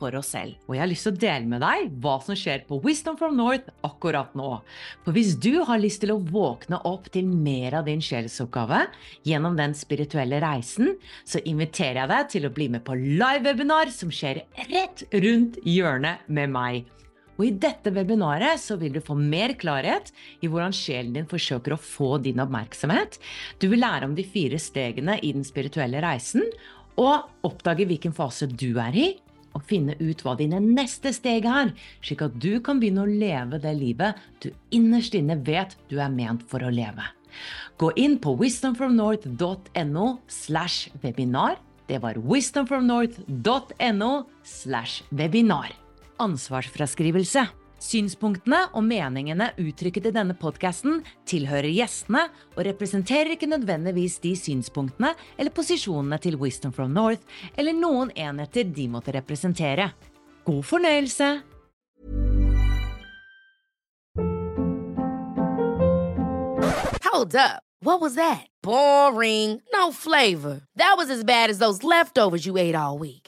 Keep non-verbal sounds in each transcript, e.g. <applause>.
for oss selv. Og jeg har lyst til å dele med deg hva som skjer på Wisdom from North akkurat nå. For hvis du har lyst til å våkne opp til mer av din sjelsoppgave gjennom den spirituelle reisen, så inviterer jeg deg til å bli med på live-webinar som skjer rett rundt hjørnet med meg. Og I dette webinaret så vil du få mer klarhet i hvordan sjelen din forsøker å få din oppmerksomhet. Du vil lære om de fire stegene i den spirituelle reisen, og oppdage hvilken fase du er i, og finne ut hva dine neste steg er, slik at du kan begynne å leve det livet du innerst inne vet du er ment for å leve. Gå inn på wisdomfromnorth.no slash webinar. Det var wisdomfromnorth.no slash webinar. Ansvarsfraskrivelse. Synspunktene og meningene uttrykket i denne podkasten tilhører gjestene og representerer ikke nødvendigvis de synspunktene eller posisjonene til Wisdom from North eller noen enheter de måtte representere. God fornøyelse! Hold up. What was that? Boring. No flavor. That was as bad as those leftovers you ate all week.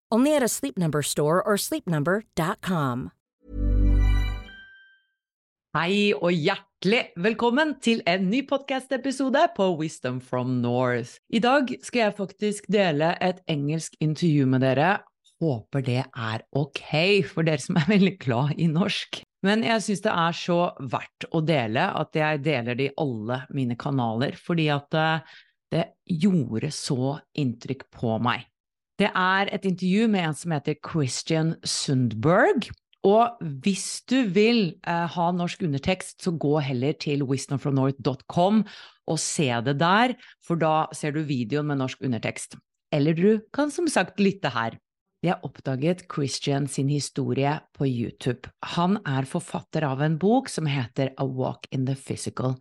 Only at a Sleep Number store or sleepnumber.com. Hei og hjertelig velkommen til en ny podcast-episode på Wisdom from North. I dag skal jeg faktisk dele et engelsk intervju med dere. Håper det er ok for dere som er veldig glad i norsk. Men jeg syns det er så verdt å dele at jeg deler det i alle mine kanaler, fordi at eh, det gjorde så inntrykk på meg. Det er et intervju med en som heter Christian Sundberg. Og hvis du vil eh, ha norsk undertekst, så gå heller til wisdomfromnorth.com og se det der, for da ser du videoen med norsk undertekst. Eller du kan som sagt lytte her. Jeg oppdaget Christian sin historie på YouTube. Han er forfatter av en bok som heter A Walk in the Physical.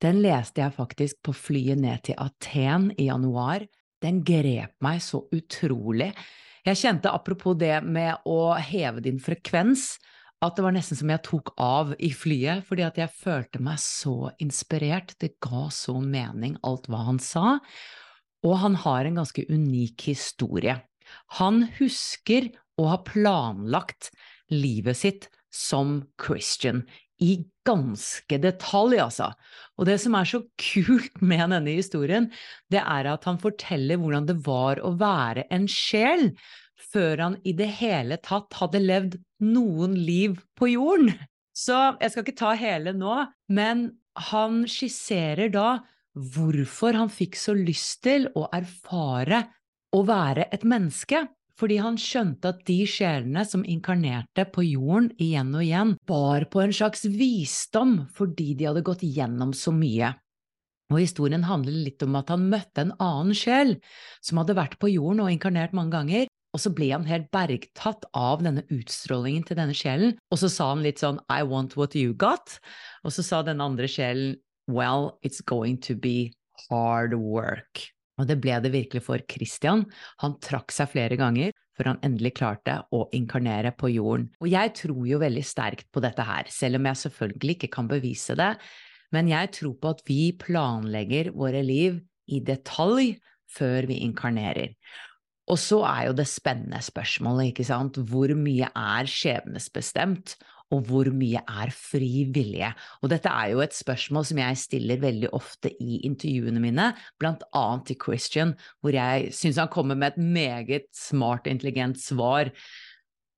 Den leste jeg faktisk på flyet ned til Aten i januar. Den grep meg så utrolig. Jeg kjente apropos det med å heve din frekvens, at det var nesten som jeg tok av i flyet, fordi at jeg følte meg så inspirert. Det ga så mening, alt hva han sa. Og han har en ganske unik historie. Han husker å ha planlagt livet sitt som Christian i ganske detalj, altså. Og det som er så kult <laughs> med denne historien, det er at han forteller hvordan det var å være en sjel før han i det hele tatt hadde levd noen liv på jorden. Så jeg skal ikke ta hele nå, men han skisserer da hvorfor han fikk så lyst til å erfare å være et menneske fordi han skjønte at de sjelene som inkarnerte på jorden igjen og igjen, bar på en slags visdom fordi de hadde gått gjennom så mye. Og historien handler litt om at han møtte en annen sjel som hadde vært på jorden og inkarnert mange ganger, og så ble han helt bergtatt av denne utstrålingen til denne sjelen, og så sa han litt sånn I want what you got, og så sa den andre sjelen well, it's going to be hard work. Og det ble det virkelig for Christian. Han trakk seg flere ganger før han endelig klarte å inkarnere på jorden. Og jeg tror jo veldig sterkt på dette her, selv om jeg selvfølgelig ikke kan bevise det. Men jeg tror på at vi planlegger våre liv i detalj før vi inkarnerer. Og så er jo det spennende spørsmålet, ikke sant, hvor mye er skjebnesbestemt, og hvor mye er fri vilje? Og dette er jo et spørsmål som jeg stiller veldig ofte i intervjuene mine, blant annet til Christian, hvor jeg syns han kommer med et meget smart, intelligent svar.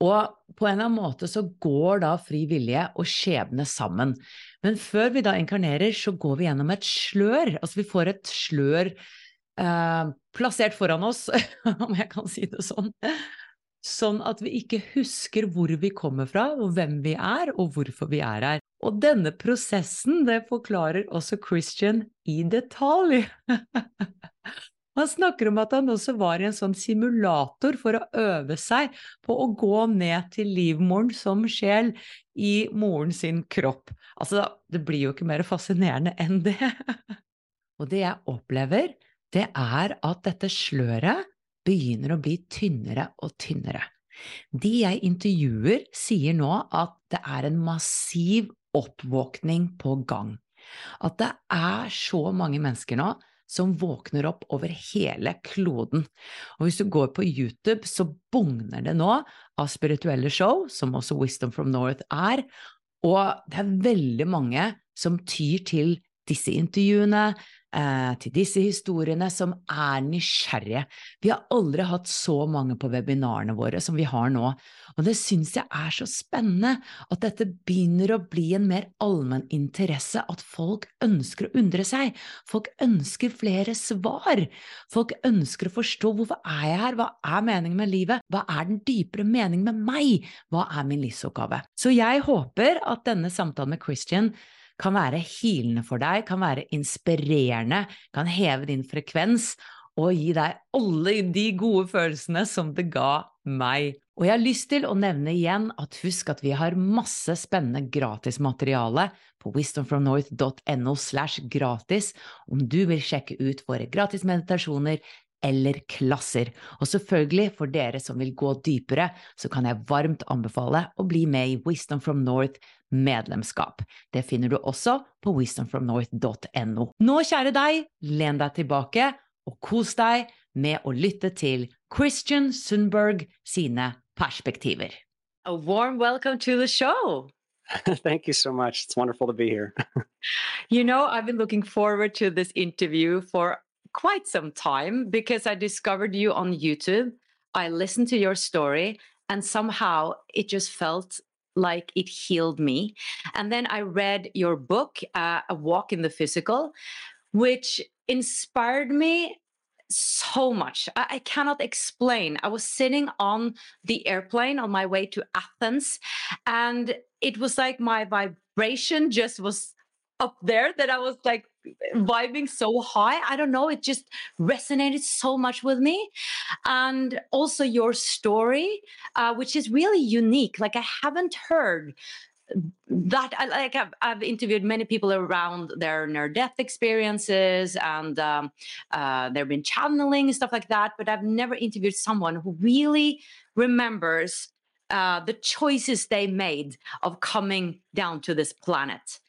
Og på en eller annen måte så går da fri vilje og skjebne sammen. Men før vi da inkarnerer, så går vi gjennom et slør. Altså vi får et slør eh, plassert foran oss, <laughs> om jeg kan si det sånn. Sånn at vi ikke husker hvor vi kommer fra, og hvem vi er, og hvorfor vi er her. Og denne prosessen, det forklarer også Christian i detalj. <laughs> Han snakker om at han også var i en sånn simulator for å øve seg på å gå ned til livmoren som sjel i moren sin kropp. Altså, det blir jo ikke mer fascinerende enn det. <laughs> Og det jeg opplever, det er at dette sløret begynner å bli tynnere og tynnere. De jeg intervjuer, sier nå at det er en massiv oppvåkning på gang. At det er så mange mennesker nå som våkner opp over hele kloden. Og hvis du går på YouTube, så bugner det nå av spirituelle show, som også Wisdom from North er, og det er veldig mange som tyr til disse intervjuene, eh, til disse historiene, som er nysgjerrige. Vi har aldri hatt så mange på webinarene våre som vi har nå, og det syns jeg er så spennende at dette begynner å bli en mer allmenn interesse, at folk ønsker å undre seg, folk ønsker flere svar, folk ønsker å forstå hvorfor er jeg her, hva er meningen med livet, hva er den dypere meningen med meg, hva er min livsoppgave? Så jeg håper at denne samtalen med Christian kan være healende for deg, kan være inspirerende, kan heve din frekvens og gi deg alle de gode følelsene som det ga meg. Og jeg har lyst til å nevne igjen at husk at vi har masse spennende gratismateriale på wisdomfromnorth.no slash gratis om du vil sjekke ut våre gratismeditasjoner eller klasser. Og selvfølgelig, for dere som vil gå dypere, så kan jeg varmt anbefale å bli med i Wisdom from North medlemskap. Det finner du også på wisdomfromnorth.no. Nå, kjære deg, len deg tilbake og kos deg med å lytte til Christian Sundberg sine perspektiver. A warm welcome to the show. <laughs> Thank you so much. It's wonderful to be here. <laughs> you know, I've been looking forward to this interview for quite some time because I discovered you on YouTube. I listened to your story, and somehow it just felt like it healed me. And then I read your book, uh, A Walk in the Physical, which inspired me so much. I, I, cannot explain. I was sitting on the airplane on my way to Athens, and it was like my vibration just was up there that I was like vibing so high. I don't know. It just resonated so much with me. And also your story, uh, which is really unique. Like I haven't heard that I like I've, I've, interviewed many people around their near death experiences and um, uh, there have been channeling and stuff like that but i've never interviewed someone who really remembers uh, the choices they made of coming down to this planet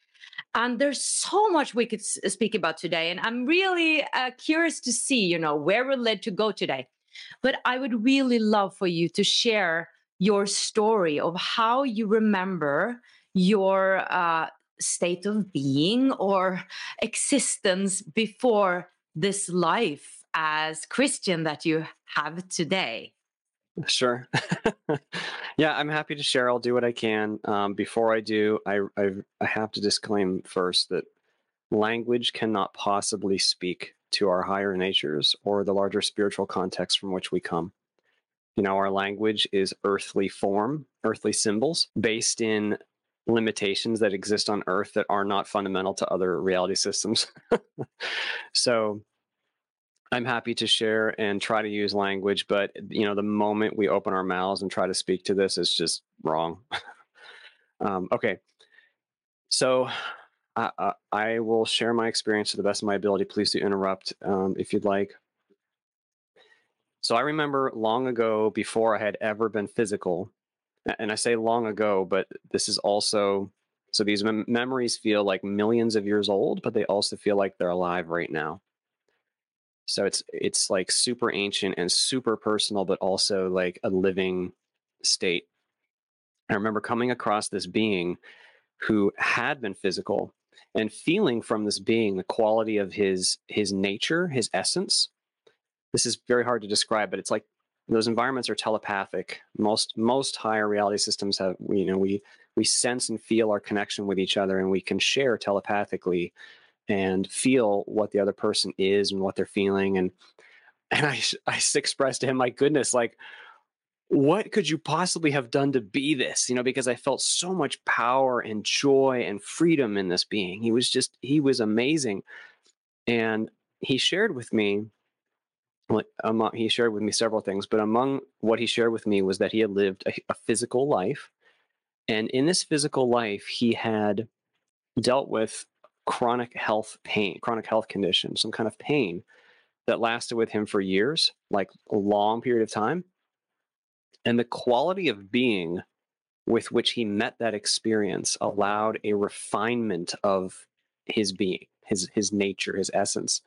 and there's so much we could speak about today and i'm really uh, curious to see you know where we're led to go today but i would really love for you to share your story of how you remember your uh, state of being or existence before this life as Christian that you have today. Sure. <laughs> yeah, I'm happy to share. I'll do what I can. Um, before I do, I, I, I have to disclaim first that language cannot possibly speak to our higher natures or the larger spiritual context from which we come. You know, our language is earthly form, earthly symbols based in limitations that exist on earth that are not fundamental to other reality systems. <laughs> so I'm happy to share and try to use language, but you know, the moment we open our mouths and try to speak to this is just wrong. <laughs> um, okay. So I, I, will share my experience to the best of my ability. Please do interrupt um, if you'd like. So I remember long ago, before I had ever been physical, and I say long ago, but this is also so these mem- memories feel like millions of years old, but they also feel like they're alive right now. So it's it's like super ancient and super personal, but also like a living state. I remember coming across this being who had been physical and feeling from this being the quality of his his nature, his essence. This is very hard to describe, but it's like those environments are telepathic. Most most higher reality systems have you know we we sense and feel our connection with each other, and we can share telepathically and feel what the other person is and what they're feeling. And and I I expressed to him, my goodness, like what could you possibly have done to be this? You know, because I felt so much power and joy and freedom in this being. He was just, he was amazing. And he shared with me, among, he shared with me several things, but among what he shared with me was that he had lived a, a physical life. And in this physical life, he had dealt with chronic health pain, chronic health condition, some kind of pain that lasted with him for years, like a long period of time and the quality of being with which he met that experience allowed a refinement of his being, his his nature, his essence.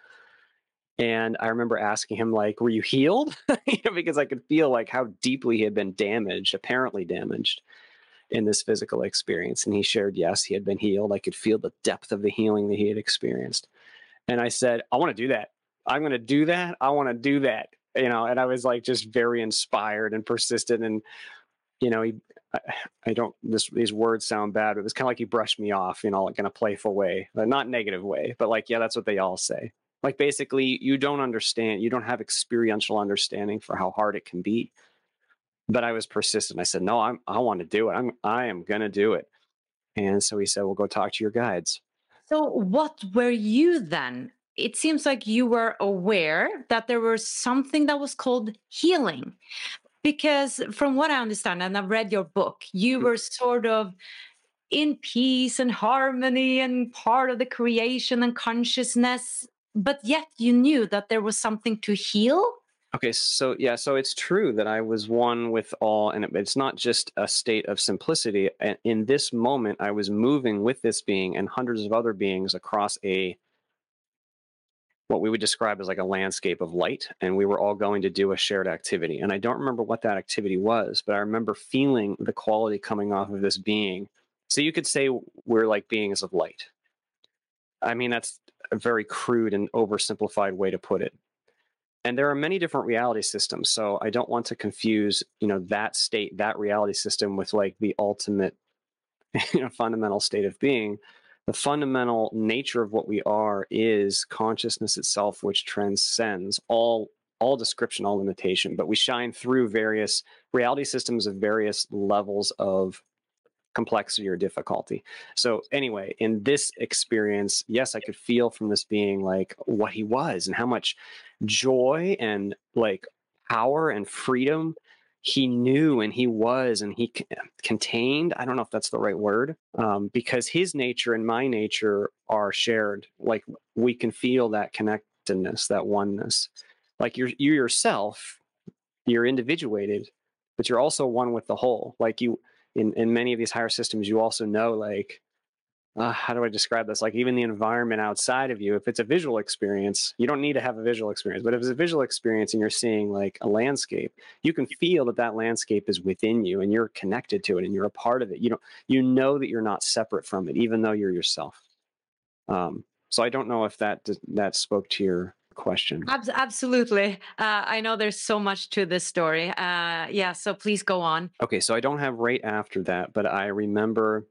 And I remember asking him, like, were you healed? <laughs> because I could feel like how deeply he had been damaged, apparently damaged in this physical experience. And he shared, yes, he had been healed. I could feel the depth of the healing that he had experienced. And I said, I want to do that. I'm going to do that. I want to do that you know, and I was like just very inspired and persistent. And, you know, he, I, I don't, this, these words sound bad, but it was kind of like he brushed me off, you know, like in a playful way, but not negative way, but like, yeah, that's what they all say. Like basically, you don't understand, you don't have experiential understanding for how hard it can be. But I was persistent. I said, no, I'm, I want to do it. I'm, I am going to do it. And so he said, well, go talk to your guides. So, what were you then it seems like you were aware that there was something that was called healing. Because from what I understand, and I've read your book, you mm-hmm. were sort of in peace and harmony and part of the creation and consciousness, but yet you knew that there was something to heal. Okay, so yeah, so it's true that I was one with all, and it's not just a state of simplicity. In this moment, I was moving with this being and hundreds of other beings across a what we would describe as like a landscape of light and we were all going to do a shared activity and i don't remember what that activity was but i remember feeling the quality coming off of this being so you could say we're like beings of light i mean that's a very crude and oversimplified way to put it and there are many different reality systems so i don't want to confuse you know that state that reality system with like the ultimate <laughs> you know fundamental state of being. The fundamental nature of what we are is consciousness itself which transcends all all description all limitation but we shine through various reality systems of various levels of complexity or difficulty. So anyway in this experience yes i could feel from this being like what he was and how much joy and like power and freedom he knew and he was and he contained i don't know if that's the right word um, because his nature and my nature are shared like we can feel that connectedness that oneness. Like you're you yourself you're individuated but you're also one with the whole. Like you in in many of these higher systems you also know like uh, how do I describe this? Like even the environment outside of you, if it's a visual experience, you don't need to have a visual experience. But if it's a visual experience and you're seeing like a landscape, you can feel that that landscape is within you and you're connected to it and you're a part of it. You know, you know that you're not separate from it, even though you're yourself. Um, so I don't know if that that spoke to your question. Absolutely. Uh, I know there's so much to this story. Uh, yeah, so please go on. Okay, so I don't have right after that, but I remember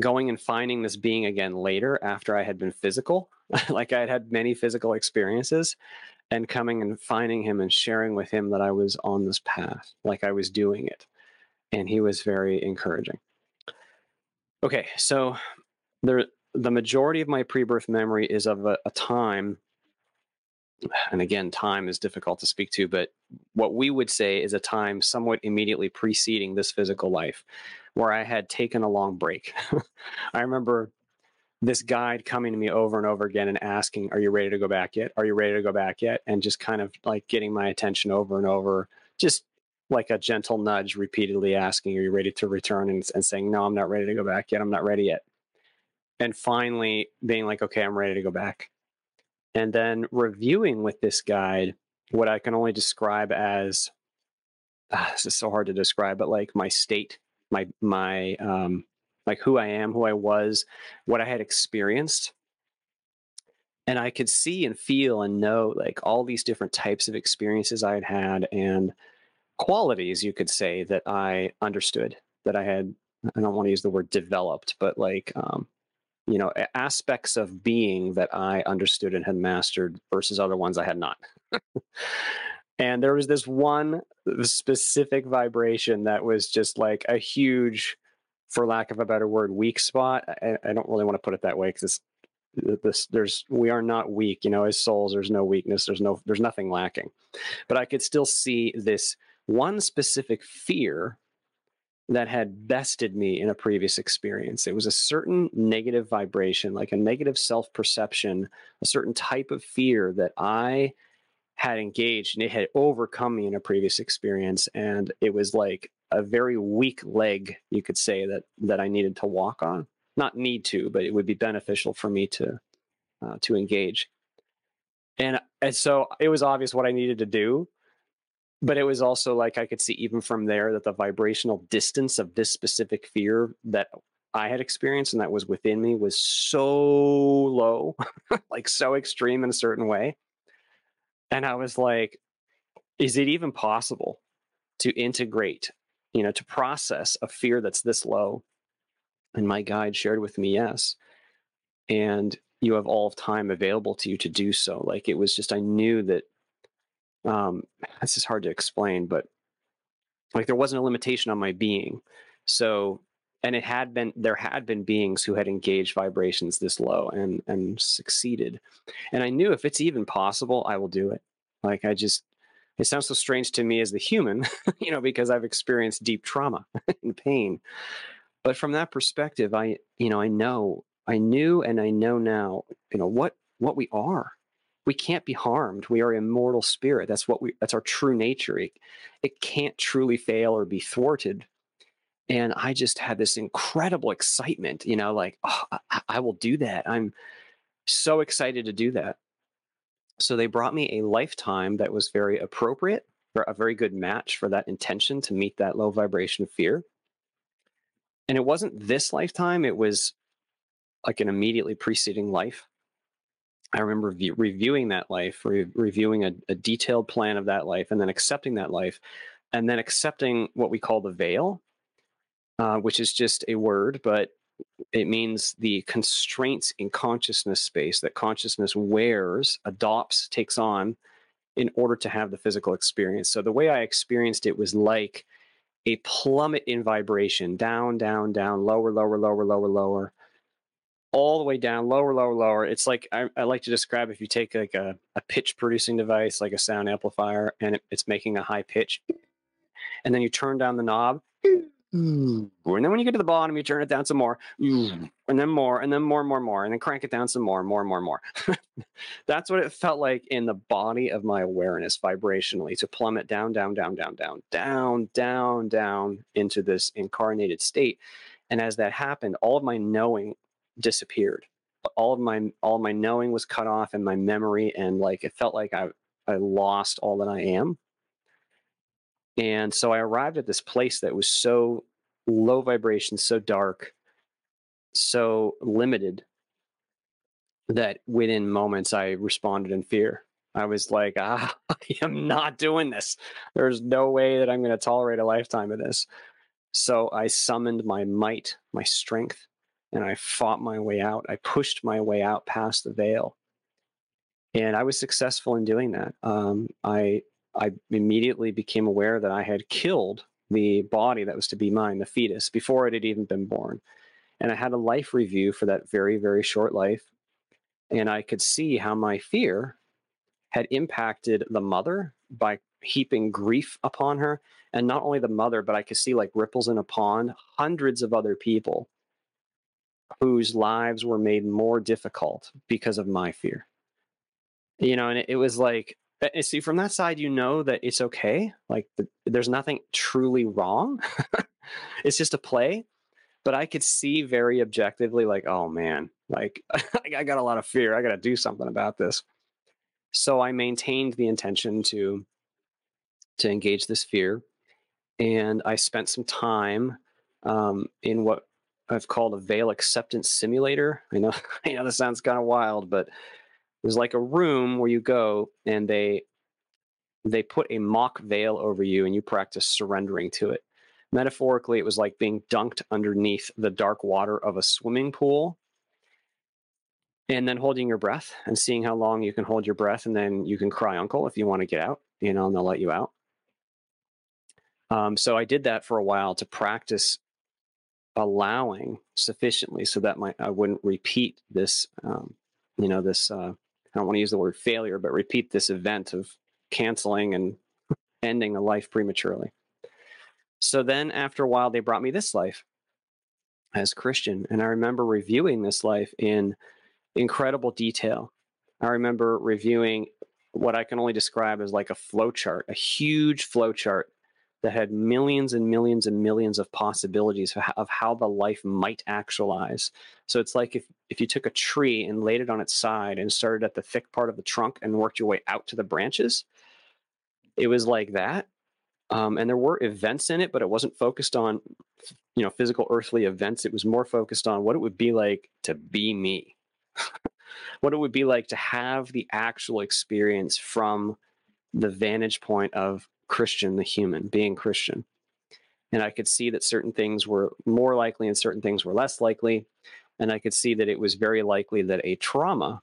going and finding this being again later after I had been physical, <laughs> like I had had many physical experiences, and coming and finding him and sharing with him that I was on this path, like I was doing it. And he was very encouraging. Okay, so there, the majority of my pre birth memory is of a, a time and again, time is difficult to speak to, but what we would say is a time somewhat immediately preceding this physical life where I had taken a long break. <laughs> I remember this guide coming to me over and over again and asking, Are you ready to go back yet? Are you ready to go back yet? And just kind of like getting my attention over and over, just like a gentle nudge, repeatedly asking, Are you ready to return? And, and saying, No, I'm not ready to go back yet. I'm not ready yet. And finally being like, Okay, I'm ready to go back. And then reviewing with this guide what I can only describe as uh, this is so hard to describe, but like my state my my um, like who I am, who I was, what I had experienced. And I could see and feel and know like all these different types of experiences I had had and qualities, you could say, that I understood, that I had, I don't want to use the word developed, but like, um, you know, aspects of being that I understood and had mastered versus other ones I had not. <laughs> and there was this one uh, specific vibration that was just like a huge for lack of a better word, weak spot. I, I don't really want to put it that way because this there's we are not weak you know as souls there's no weakness there's no there's nothing lacking but i could still see this one specific fear that had bested me in a previous experience it was a certain negative vibration like a negative self-perception a certain type of fear that i had engaged and it had overcome me in a previous experience and it was like a very weak leg, you could say that that I needed to walk on. Not need to, but it would be beneficial for me to uh, to engage. And, and so it was obvious what I needed to do, but it was also like I could see even from there that the vibrational distance of this specific fear that I had experienced and that was within me was so low, <laughs> like so extreme in a certain way. And I was like, is it even possible to integrate you know, to process a fear that's this low. And my guide shared with me, yes. And you have all of time available to you to do so. Like it was just, I knew that um, <sighs> this is hard to explain, but like there wasn't a limitation on my being. So, and it had been, there had been beings who had engaged vibrations this low and, and succeeded. And I knew if it's even possible, I will do it. Like I just, it sounds so strange to me as the human, <laughs> you know, because I've experienced deep trauma <laughs> and pain. But from that perspective, I, you know, I know, I knew and I know now, you know, what what we are. We can't be harmed. We are immortal spirit. That's what we that's our true nature. It, it can't truly fail or be thwarted. And I just had this incredible excitement, you know, like, oh, I, I will do that. I'm so excited to do that. So they brought me a lifetime that was very appropriate, or a very good match for that intention to meet that low vibration fear. And it wasn't this lifetime, it was like an immediately preceding life. I remember re- reviewing that life, re- reviewing a, a detailed plan of that life, and then accepting that life, and then accepting what we call the veil, uh, which is just a word, but it means the constraints in consciousness space that consciousness wears, adopts, takes on in order to have the physical experience. So the way I experienced it was like a plummet in vibration, down, down, down, lower, lower, lower, lower, lower, all the way down, lower, lower, lower. It's like I, I like to describe if you take like a, a pitch producing device, like a sound amplifier, and it, it's making a high pitch, and then you turn down the knob and then when you get to the bottom, you turn it down some more, and then more, and then more, and more, and more, and then crank it down some more, more, more, more. <laughs> That's what it felt like in the body of my awareness vibrationally to plummet down, down, down, down, down, down, down, down into this incarnated state. And as that happened, all of my knowing disappeared. All of my all of my knowing was cut off, and my memory, and like it felt like I I lost all that I am and so I arrived at this place that was so low vibration, so dark, so limited that within moments I responded in fear. I was like, ah, <laughs> I am not doing this. There's no way that I'm going to tolerate a lifetime of this. So I summoned my might, my strength, and I fought my way out. I pushed my way out past the veil. And I was successful in doing that. Um, I I immediately became aware that I had killed the body that was to be mine, the fetus, before it had even been born. And I had a life review for that very, very short life. And I could see how my fear had impacted the mother by heaping grief upon her. And not only the mother, but I could see like ripples in a pond, hundreds of other people whose lives were made more difficult because of my fear. You know, and it, it was like see from that side you know that it's okay like the, there's nothing truly wrong. <laughs> It's just a play but i could see very objectively like oh man like <laughs> i got a lot of fear. I got to do something about this. So i maintained the intention to to engage this fear and i spent some time um, in what I've called a veil acceptance simulator. I know, <laughs> I know this sounds kind of wild, but there's like a room where you go and they they put a mock veil over you and you practice surrendering to it. Metaphorically, it was like being dunked underneath the dark water of a swimming pool and then holding your breath and seeing how long you can hold your breath and then you can cry uncle if you want to get out you know and they'll let you out um, so i did that for a while to practice allowing sufficiently so that my i wouldn't repeat this um, you know this uh, i don't want to use the word failure but repeat this event of canceling and ending a life prematurely so then after a while they brought me this life as christian and i remember reviewing this life in incredible detail. I remember reviewing what I can only describe as like a flow chart, a huge flow chart that had millions and millions and millions of possibilities of how the life might actualize. So it's like if, if you took a tree and laid it on its side and started at the thick part of the trunk and worked your way out to the branches, it was like that. Um, and there were events in it, but it wasn't focused on, you know, physical earthly events. It was more focused on what it would be like to be me, <laughs> what it would be like to have the actual experience from the vantage point of Christian, the human, being Christian. And I could see that certain things were more likely and certain things were less likely. And I could see that it was very likely that a trauma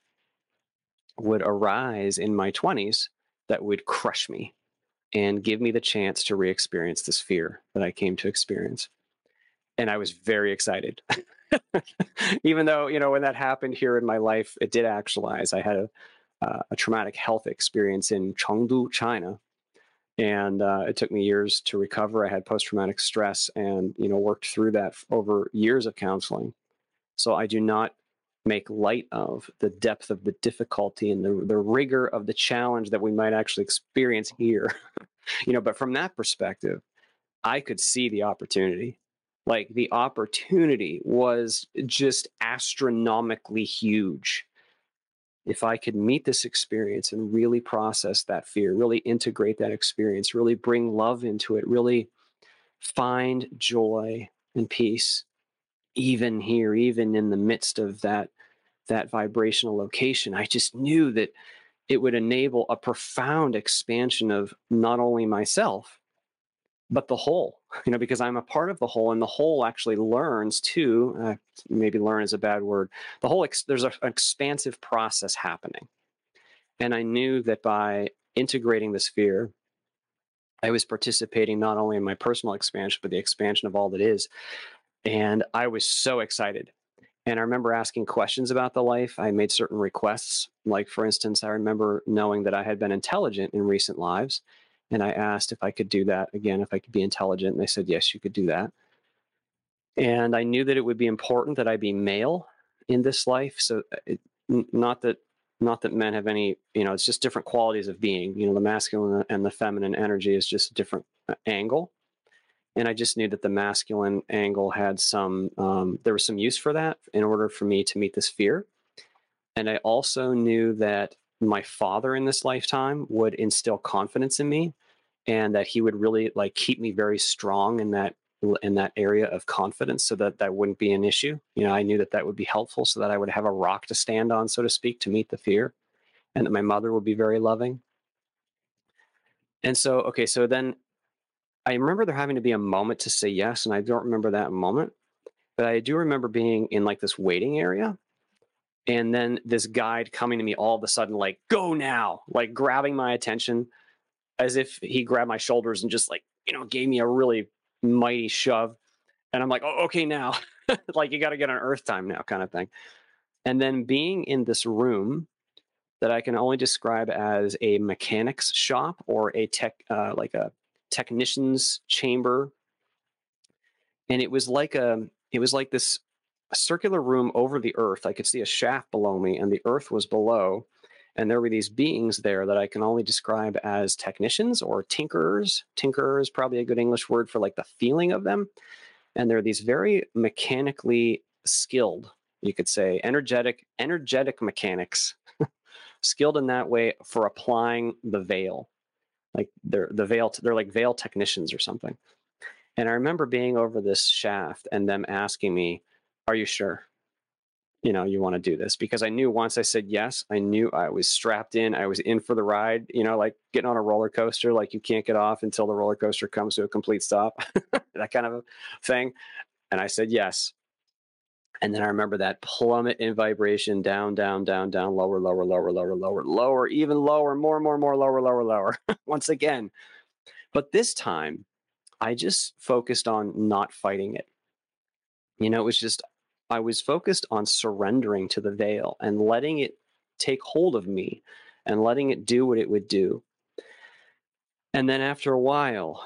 would arise in my 20s that would crush me and give me the chance to re experience this fear that I came to experience. And I was very excited. <laughs> even though you know when that happened here in my life, it did actualize. I had a, uh, a traumatic health experience in Chengdu, China, and uh, it took me years to recover. I had post traumatic stress, and you know worked through that over years of counseling. So I do not make light of the depth of the difficulty and the, the rigor of the challenge that we might actually experience here. <laughs> you know, but from that perspective, I could see the opportunity like the opportunity was just astronomically huge if I could meet this experience and really process that fear, really integrate that experience, really bring love into it, really find joy and peace, even here, even in the midst of that, that vibrational location, I just knew that it would enable a profound expansion of not only myself, but the whole, <laughs> you know, because I'm a part of the whole, and the whole actually learns too. Uh, maybe learn is a bad word. The whole ex- there's a, an expansive process happening, and I knew that by integrating this fear, I was participating not only in my personal expansion, but the expansion of all that is. And I was so excited. And I remember asking questions about the life. I made certain requests. Like, for instance, I remember knowing that I had been intelligent in recent lives and I asked if I could do that again, if I could be intelligent. And they said, yes, you could do that. And I knew that it would be important that I be male in this life. So uh, it, not that not that men have any, you know, it's just different qualities of being. You know, the masculine and the feminine energy is just a different uh, angle. And I just knew that the masculine angle had some, um, there was some use for that in order for me to meet this fear. And I also knew that my father in this lifetime would instill confidence in me and that he would really like keep me very strong in that in that area of confidence so that that wouldn't be an issue. You know i knew that that would be helpful so that i would have a rock to stand on so to speak to meet the fear and that my mother would be very loving. And so okay so then i remember there having to be a moment to say yes and i don't remember that moment but i do remember being in like this waiting area and then this guide coming to me all of a sudden like go now like grabbing my attention as if he grabbed my shoulders and just like you know gave me a really mighty shove. And i'm like oh, okay now. <laughs> Like you got to get on earth time now kind of thing. And then being in this room that i can only describe as a mechanics shop or a tech uh, like a technician's chamber. And it was like a it was like this a circular room over the earth. I could see a shaft below me, and the earth was below. And there were these beings there that I can only describe as technicians or tinkerers. Tinkerer is probably a good English word for like the feeling of them. And they're these very mechanically skilled, you could say, energetic, energetic mechanics, <laughs> skilled in that way for applying the veil. Like they're the veil, they're like veil technicians or something. And I remember being over this shaft and them asking me, Are you sure? You know, you want to do this? Because I knew once I said yes, I knew I was strapped in. I was in for the ride, you know, like getting on a roller coaster, like you can't get off until the roller coaster comes to a complete stop, <laughs> that kind of a thing. And I said yes. And then I remember that plummet in vibration down, down, down, down, lower, lower, lower, lower, lower, lower, even lower, more, more, more, lower, lower, lower, <laughs> once again. But this time, I just focused on not fighting it. You know, it was just, I was focused on surrendering to the veil and letting it take hold of me and letting it do what it would do. And then after a while,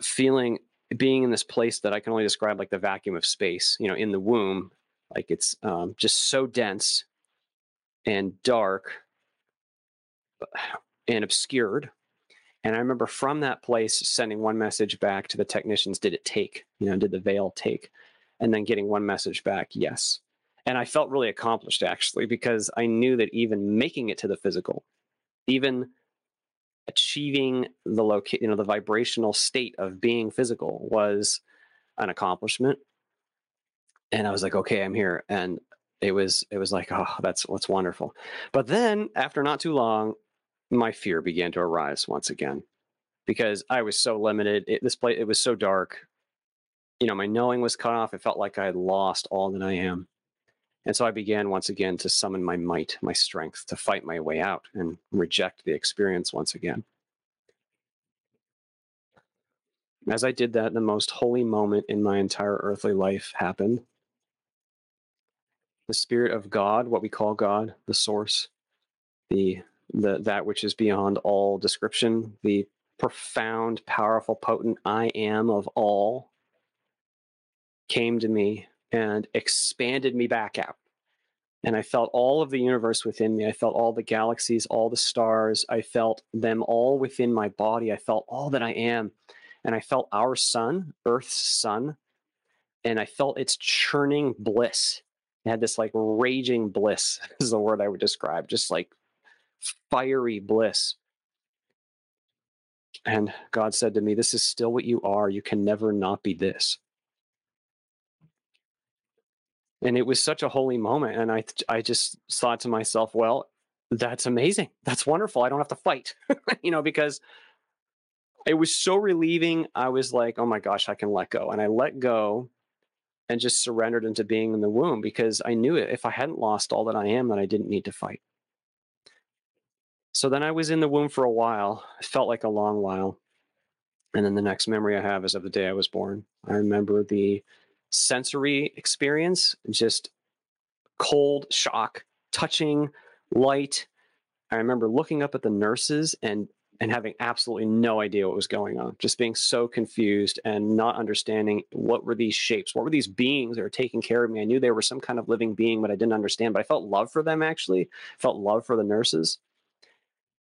feeling being in this place that I can only describe like the vacuum of space, you know, in the womb, like it's um, just so dense and dark <sighs> and obscured. And I remember from that place sending one message back to the technicians Did it take? You know, did the veil take? And then getting one message back, yes. And I felt really accomplished actually because I knew that even making it to the physical, even achieving the loca- you know the vibrational state of being physical was an accomplishment. And i was like okay i'm here. And it was it was like oh that's what's wonderful. But then after not too long my fear began to arise once again because i was so limited. It, this place it was so dark you know my knowing was cut off it felt like i had lost all that i am and so I began once again to summon my might, my strength, to fight my way out and reject the experience once again. As I did that, the most holy moment in my entire earthly life happened. The Spirit of God, what we call God, the Source, the, the that which is beyond all description, the profound, powerful, potent I am of all, came to me and expanded me back out. And I felt all of the universe within me. I felt all the galaxies, all the stars. I felt them all within my body. I felt all that I am. And I felt our sun, Earth's sun, and I felt its churning bliss. It had this like raging bliss, <laughs> is the word I would describe, just like fiery bliss. And God said to me, This is still what you are. You can never not be this and it was such a holy moment and i i just thought to myself well that's amazing. That's wonderful. I don't have to fight. <laughs> You know because it was so relieving. I was like oh my gosh i can let go. And i let go and just surrendered into being in the womb because i knew it if i hadn't lost all that i am that i didn't need to fight. So then i was in the womb for a while. It felt like a long while. And then the next memory i have is of the day i was born. I remember the sensory experience, just cold shock, touching, light. I remember looking up at the nurses and and having absolutely no idea what was going on, just being so confused and not understanding what were these shapes, what were these beings that were taking care of me. I knew they were some kind of living being, but I didn't understand. But I felt love for them actually, felt love for the nurses.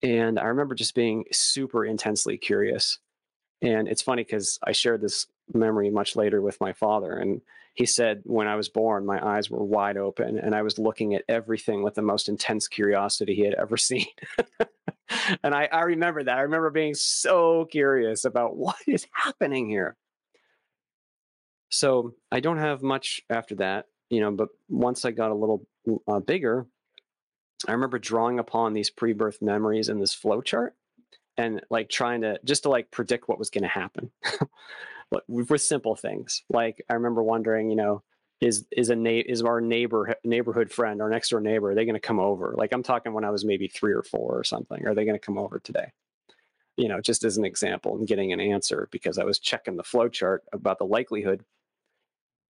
And I remember just being super intensely curious. And it's funny because I shared this memory much later with my father. And he said, when I was born, my eyes were wide open and I was looking at everything with the most intense curiosity he had ever <laughs> seen. and I, I remember that. I remember being so curious about what is happening here. So I don't have much after that, you know, but once I got a little uh, bigger, I remember drawing upon these pre birth memories in this flow chart and like trying to just to like predict what was going to happen <laughs> with simple things. Like I remember wondering, you know, is is a na- is our neighbor neighborhood friend, our next door neighbor, are they going to come over? Like I'm talking when I was maybe three or four or something. Are they going to come over today? You know, just as an example, and getting an answer because I was checking the flow chart about the likelihood.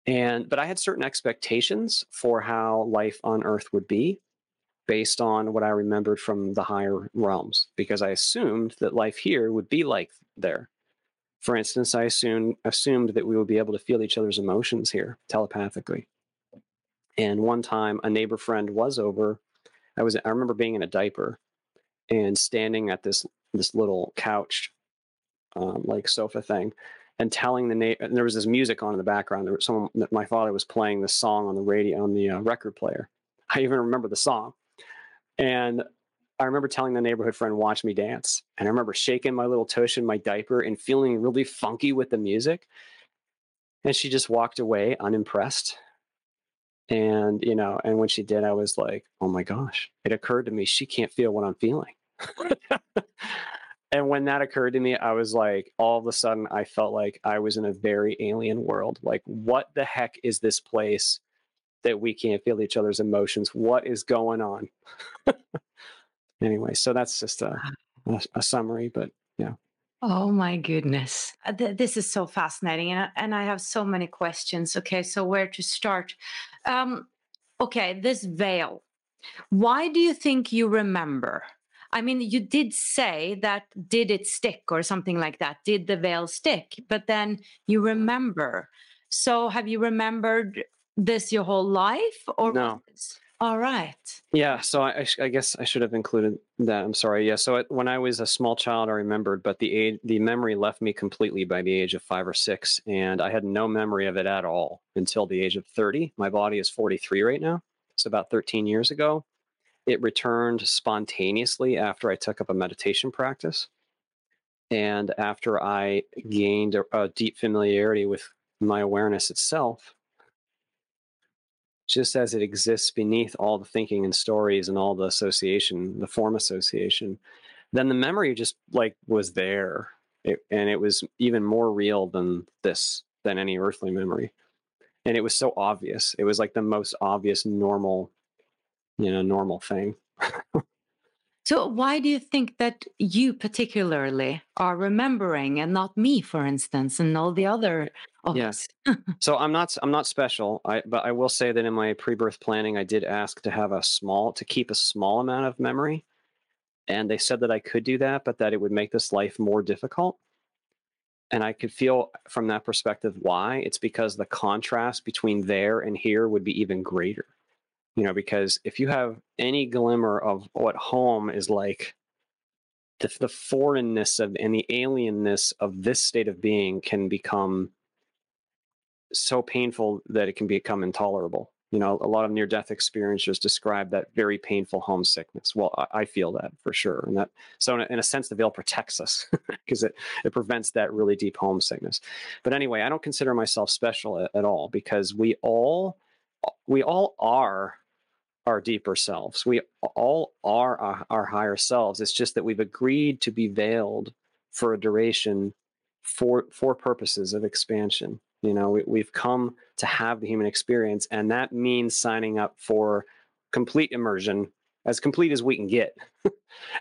And but I had certain expectations for how life on Earth would be based on what I remembered from the higher realms, because I assumed that life here would be like there. For instance, I assumed, assumed that we would be able to feel each other's emotions here telepathically. And one time, a neighbor friend was over. I was I remember being in a diaper and standing at this this little couch, um, like sofa thing, and telling the neighbor. There was this music on in the background. There was someone. My father was playing the song on the radio on the uh, record player. I even remember the song. And I remember telling the neighborhood friend, watch me dance. And I remember shaking my little tush in my diaper and feeling really funky with the music. And she just walked away unimpressed. And, you know, and when she did, I was like, oh my gosh, it occurred to me she can't feel what I'm feeling. <laughs> and when that occurred to me, I was like, all of a sudden, I felt like I was in a very alien world. Like, what the heck is this place that we can't feel each other's emotions? What is going on? <laughs> anyway, so that's just a, a, a summary, but yeah. Oh my goodness. Uh, this is so fascinating. And, and I have so many questions. Okay, so where to start? Um, okay, this veil. Why do you think you remember? I mean, you did say that did it stick or something like that? Did the veil stick? But then you remember. So have you remembered this your whole life or no? All right. Yeah. So I, I, guess I should have included that. I'm sorry. Yeah. So when I was a small child, I remembered, but the age, the memory left me completely by the age of five or six, and I had no memory of it at all until the age of 30. My body is 43 right now. So about 13 years ago, it returned spontaneously after I took up a meditation practice, and after I gained a, a deep familiarity with my awareness itself just as it exists beneath all the thinking and stories and all the association, the form association, then the memory just like was there. It, and it was even more real than this, than any earthly memory. And it was so obvious. It was like the most obvious, normal, you know, normal thing. <laughs> So, why do you think that you particularly are remembering and not me, for instance, and all the other of yes. so I'm not I'm not special. I but I will say that in my pre-birth planning, I did ask to have a small to keep a small amount of memory, and they said that I could do that, but that it would make this life more difficult. And I could feel from that perspective why. It's because the contrast between there and here would be even greater you know because if you have any glimmer of what home is like the, the foreignness of and the alienness of this state of being can become so painful that it can become intolerable. You know a lot of near death experiencers describe that very painful homesickness. Well I, I feel that for sure and that so in a, in a sense the veil protects us <laughs> because it, it prevents that really deep homesickness. But anyway i don't consider myself special at, at all because we all we all are our deeper selves. We all are our, our, higher selves. It's just that we've agreed to be veiled for a duration for for purposes of expansion. You know, we, we've come to have the human experience, and that means signing up for complete immersion, as complete as we can get. <laughs>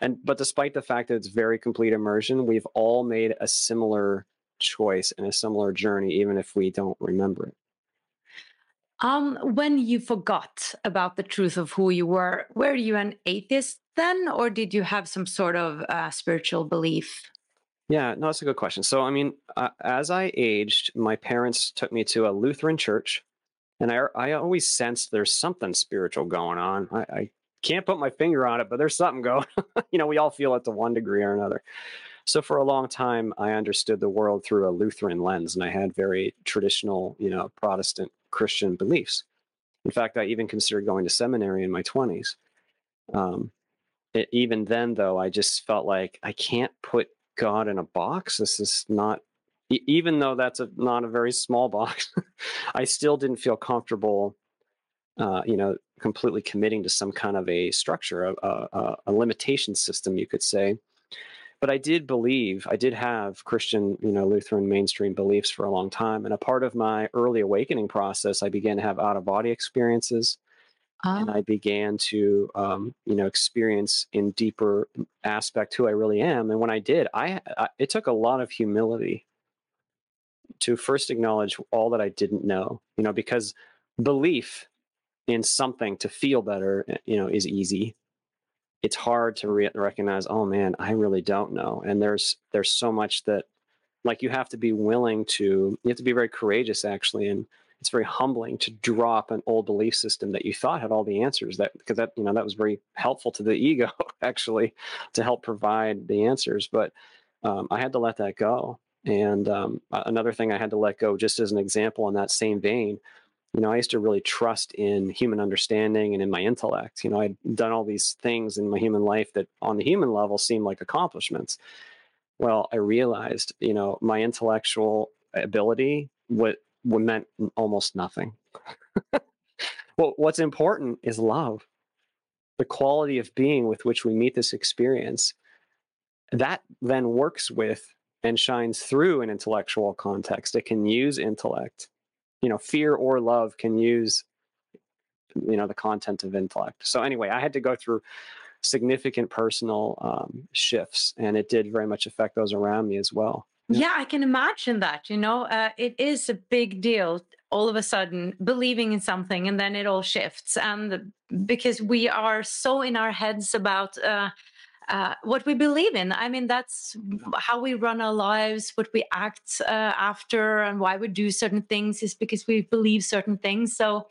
and but despite the fact that it's very complete immersion, we've all made a similar choice and a similar journey, even if we don't remember it. Um, when you forgot about the truth of who you were, were you an atheist then, or did you have some sort of uh, spiritual belief? Yeah, no, that's a good question. So, I mean, uh, as I aged, my parents took me to a Lutheran church, and I, I always sensed there's something spiritual going on. I, I can't put my finger on it, but there's something going. <laughs> you know, we all feel it to one degree or another. So for a long time, I understood the world through a Lutheran lens, and I had very traditional, you know, Protestant Christian beliefs. In fact, I even considered going to seminary in my 20s. Um, even then, though, I just felt like I can't put God in a box. This is not, even though that's a, not a very small <laughs> box, I still didn't feel comfortable, uh, you know, completely committing to some kind of a structure, a, a, a limitation system, you could say but I did believe, I did have Christian, you know, Lutheran mainstream beliefs for a long time. And a part of my early awakening process, I began to have out of body experiences. And I ah. began to, um, you know, experience in deeper aspect who I really am. And when I did, I, I it took a lot of humility to first acknowledge all that I didn't know, you know, because belief in something to feel better, eh, you know, is easy it's hard to re- recognize oh man i really don't know. And there's there's so much that like you have to be willing to you have to be very courageous actually and it's very humbling to drop an old belief system that you thought had all the answers that because that you know that was very helpful to the <laughs> ego actually to help provide the answers but um, i had to let that go. And um, another thing i had to let go just as an example in that same vein you know, I used to really trust in human understanding and in my intellect. You know, I'd done all these things in my human life that on the human level seemed like accomplishments. Well, I realized, you know, my intellectual ability what meant almost nothing. <laughs> well, what's important is love, the quality of being with which we meet this experience. That then works with and shines through an intellectual context. It can use intellect. You know, fear or love can use, you know, the content of intellect. So anyway, I had to go through significant personal um, shifts, and it did very much affect those around me as well. Yeah, yeah I can imagine that. You know, uh, it is a big deal all of a sudden believing in something and then it all shifts and because we are so in our heads about uh, uh, what we believe in. I mean, that's how we run our lives, what we act uh, after, and why we do certain things is because we believe certain things. So,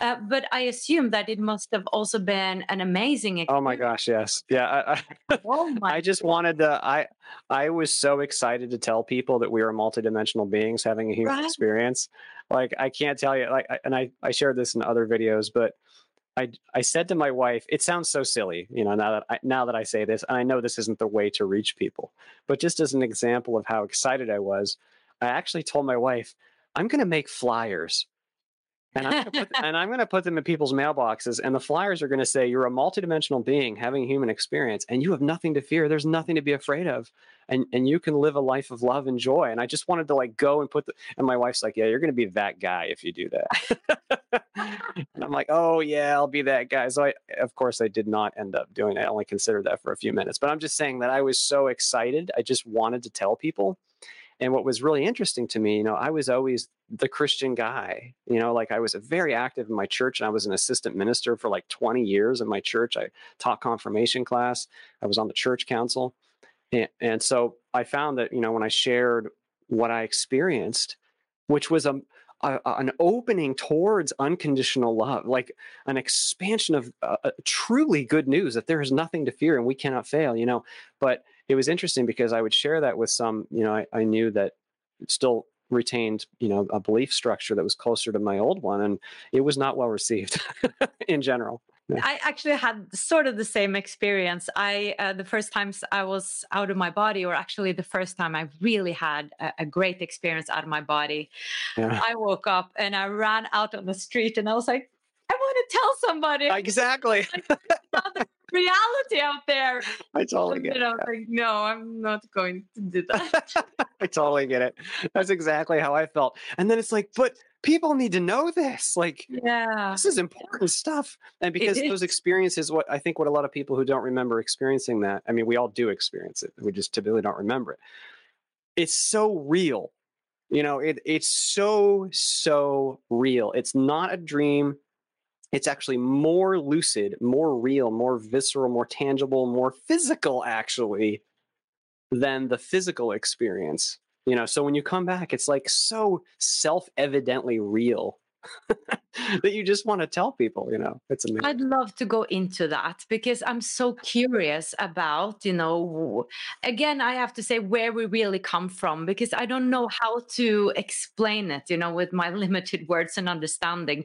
uh, but I assume that it must have also been an amazing experience. Oh my gosh, yes, yeah. I, I, <laughs> oh my I just wanted to. I I was so excited to tell people that we are multidimensional beings having a human right. experience. Like I can't tell you. Like, and I I shared this in other videos, but I, I said to my wife, it sounds so silly, you know, now that I, now that I say this, and I know this isn't the way to reach people, but just as an example of how excited I was, I actually told my wife, I'm going to make flyers and I'm, put, and I'm going to put them in people's mailboxes. And the flyers are going to say, You're a multidimensional being having human experience, and you have nothing to fear. There's nothing to be afraid of. And, and you can live a life of love and joy. And I just wanted to like go and put the, and my wife's like, Yeah, you're going to be that guy if you do that. <laughs> and I'm like, Oh, yeah, I'll be that guy. So I, of course, I did not end up doing it. I only considered that for a few minutes. But I'm just saying that I was so excited. I just wanted to tell people and what was really interesting to me, you know, I was always the Christian guy, you know, like I was very active in my church and I was an assistant minister for like 20 years in my church. I taught confirmation class, I was on the church council. And, and so I found that, you know, when I shared what I experienced, which was a, a, an opening towards unconditional love, like an expansion of uh, uh truly good news that there is nothing to fear and we cannot fail, you know. But it was interesting because I would share that with some, you know, I, I knew that still retained, you know, a belief structure that was closer to my old one, and it was not well received <laughs> in general. Yeah. I actually had sort of the same experience. I uh, the first times I was out of my body, or actually the first time I really had a, a great experience out of my body. Yeah. I woke up and I ran out on the street, and I was like, I want to tell somebody. Exactly. <laughs> reality out there. I totally get it. I like, no, I'm not going to do that. <laughs> I totally get it. That's exactly how I felt. And then it's like, but people need to know this. Like, yeah, this is important stuff. And because those experiences, what I think, what a lot of people who don't remember experiencing that, I mean, we all do experience it. We just typically don't remember it. It's so real. You know, it, it's so, so real. It's not a dream it's actually more lucid, more real, more visceral, more tangible, more physical, actually, than the physical experience. You know, so when you come back, it's like so self evidently real <laughs> that you just want to tell people, you know, it's amazing. I'd love to go into that because I'm so curious about, you know, again, I have to say where we really come from because I don't know how to explain it, you know, with my <laughs> limited words and understanding.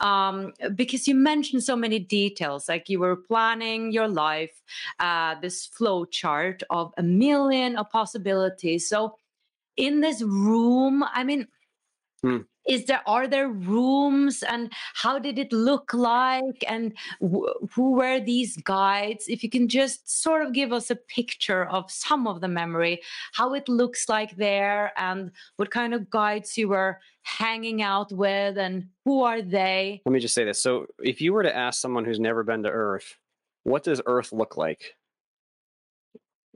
Um, because you mentioned so many details, like you were planning your life, uh, this flow chart of a million of possibilities. So in this room, I mean, Hmm is there are there rooms and how did it look like and who were these guides? If you can just sort of give us a picture of some of the memory how it looks like there and what kind of guides you were hanging out with and who are they? Let me just say this. So if you were to ask someone who's never been to earth what does earth look like?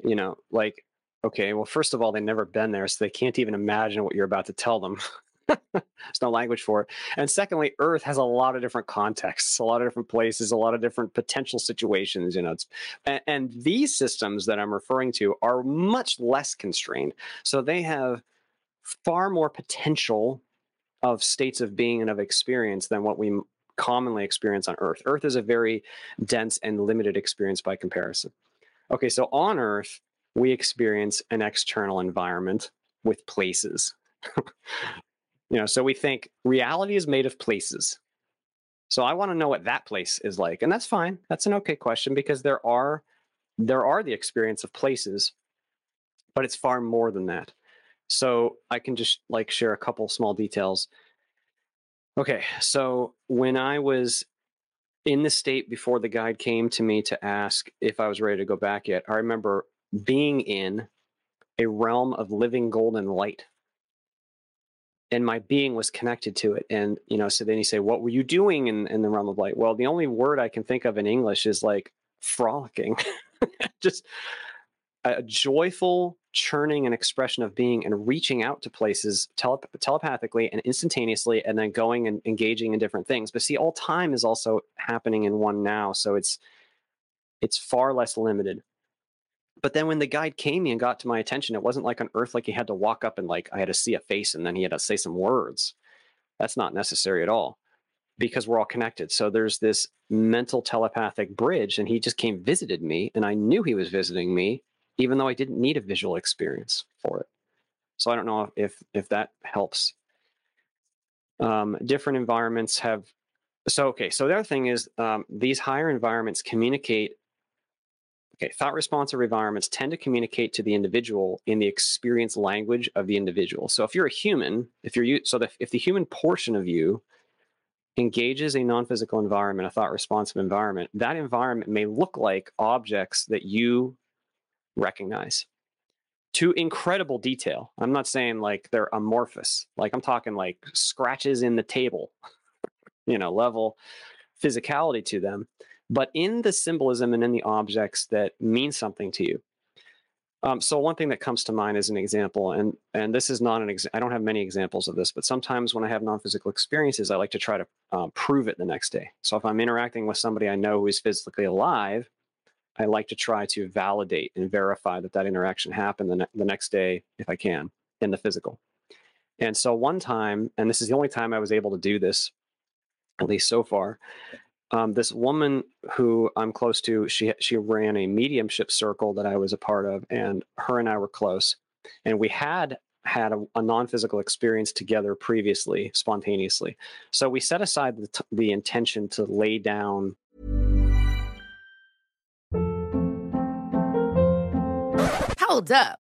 You know like okay well first of all they've never been there so they can't even imagine what you're about to tell them <laughs> There's no language for it. And secondly, Earth has a lot of different contexts, a lot of different places, a lot of different potential situations. You know, and, and these systems that I'm referring to are much less constrained. So they have far more potential of states of being and of experience than what we commonly experience on Earth. Earth is a very dense and limited experience by comparison. Okay, so on Earth, we experience an external environment with places. <laughs> You know, so we think reality is made of places. So I want to know what that place is like. And that's fine. That's an okay question because there are there are the experience of places, but it's far more than that. So I can just like share a couple small details. Okay, so when I was in the state before the guide came to me to ask if I was ready to go back yet, I remember being in a realm of living golden light. And my being was connected to it. And, you know, so then you say, What were you doing in, in the realm of light? Well, the only word I can think of in English is like frolicking. <laughs> Just a joyful churning and expression of being and reaching out to places telep- telepathically and instantaneously and then going and engaging in different things but see all time is also happening in one now so it's it's far less limited but then when the guide came and got to my attention it wasn't like on earth like he had to walk up and like i had to see a face and then he had to say some words that's not necessary at all because we're all connected so there's this mental telepathic bridge and he just came visited me and i knew he was visiting me even though I didn't need a visual experience for it. So I don't know if if that helps. Um, different environments have. So okay. So the other thing is um, these higher environments communicate. Okay, thought responsive environments tend to communicate to the individual in the experience language of the individual. So if you're a human, if you're so that if the human portion of you engages a non-physical environment, a thought responsive environment, that environment may look like objects that you recognize to incredible detail. I'm not saying like they're amorphous, like I'm talking like scratches in the table, <laughs> you know, level physicality to them, but in the symbolism and in the objects that mean something to you. Um, so one thing that comes to mind is an example, and and this is not an ex- I don't have many examples of this, but sometimes when I have non-physical experiences, I like to try to um, prove it the next day. So if I'm interacting with somebody I know who is physically alive, I like to try to validate and verify that that interaction happened the, ne- the next day if I can in the physical. And so one time, and this is the only time I was able to do this, at least so far, um, this woman who I'm close to, she she ran a mediumship circle that I was a part of, and her and I were close, and we had had a, a non-physical experience together previously, spontaneously. So we set aside the, t- the intention to lay down Hold up.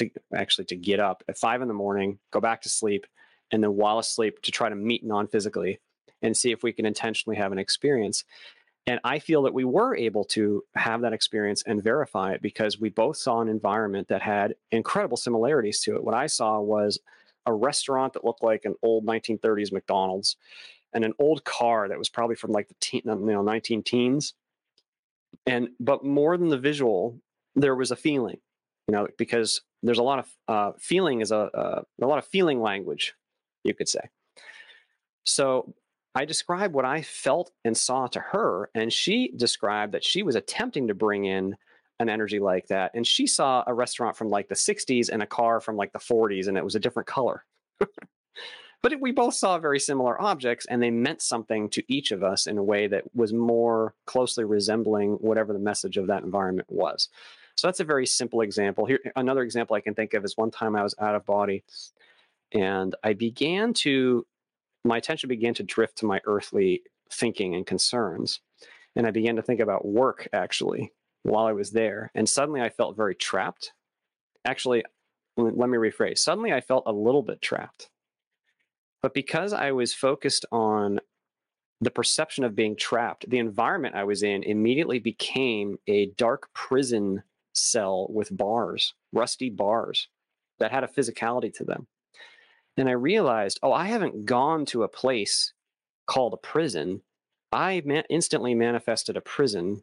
to actually to get up at five in the morning, go back to sleep, and then while asleep to try to meet non-physically and see if we can intentionally have an experience. And I feel that we were able to have that experience and verify it because we both saw an environment that had incredible similarities to it. What I saw was a restaurant that looked like an old 1930s McDonald's and an old car that was probably from like the teen, you know 19 teens. And but more than the visual, there was a feeling, you know, because there's a lot of uh, feeling is a, uh, a lot of feeling language, you could say. So I described what I felt and saw to her, and she described that she was attempting to bring in an energy like that. And she saw a restaurant from like the 60s and a car from like the 40s, and it was a different color. <laughs> but it, we both saw very similar objects, and they meant something to each of us in a way that was more closely resembling whatever the message of that environment was. So that's a very simple example. Here, another example I can think of is one time I was out of body and I began to, my attention began to drift to my earthly thinking and concerns. And I began to think about work actually while I was there. And suddenly I felt very trapped. Actually, let me rephrase suddenly I felt a little bit trapped. But because I was focused on the perception of being trapped, the environment I was in immediately became a dark prison cell with bars, rusty bars that had a physicality to them. And I realized, oh, I haven't gone to a place called a prison. I instantly manifested a prison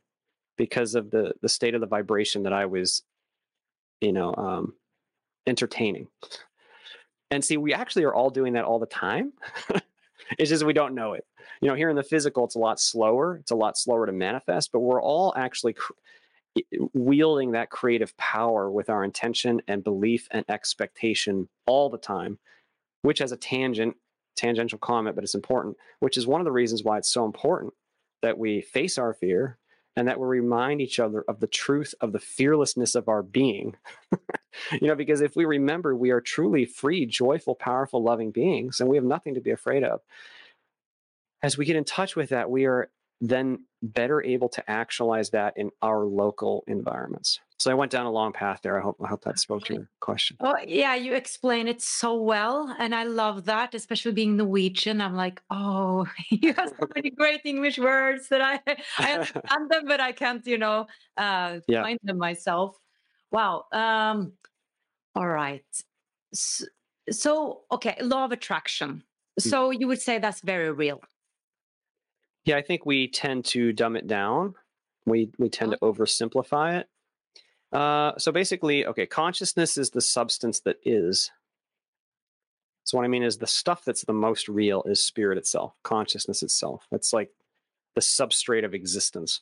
because of the the state of the vibration that I was, you know, um, entertaining. And see, we actually are all doing that all the time. <laughs> it's just we don't know it. You know, here in the physical, it's a lot slower. It's a lot slower to manifest, but we're all actually cr- wielding that creative power with our intention and belief and expectation all the time, which has a tangent, tangential comment, but it's important, which is one of the reasons why it's so important that we face our fear and that we remind each other of the truth of the fearlessness of our being. <laughs> you know, because if we remember we are truly free, joyful, powerful, loving beings, and we have nothing to be afraid of, as we get in touch with that, we are then better able to actualize that in our local environments. So I went down a long path there. I hope I hope that spoke to your question. Oh yeah, you explain it so well, and I love that, especially being Norwegian. I'm like, oh, <laughs> you have so many <laughs> great English words that I I <laughs> understand them, but I can't, you know, uh, yeah. find them myself. Wow. Um, all right. So, so okay, law of attraction. Hmm. So you would say that's very real. Yeah, I think we tend to dumb it down. We we tend to oversimplify it. Uh, so basically, okay, consciousness is the substance that is. So what I mean is the stuff that's the most real is spirit itself, consciousness itself. That's like the substrate of existence.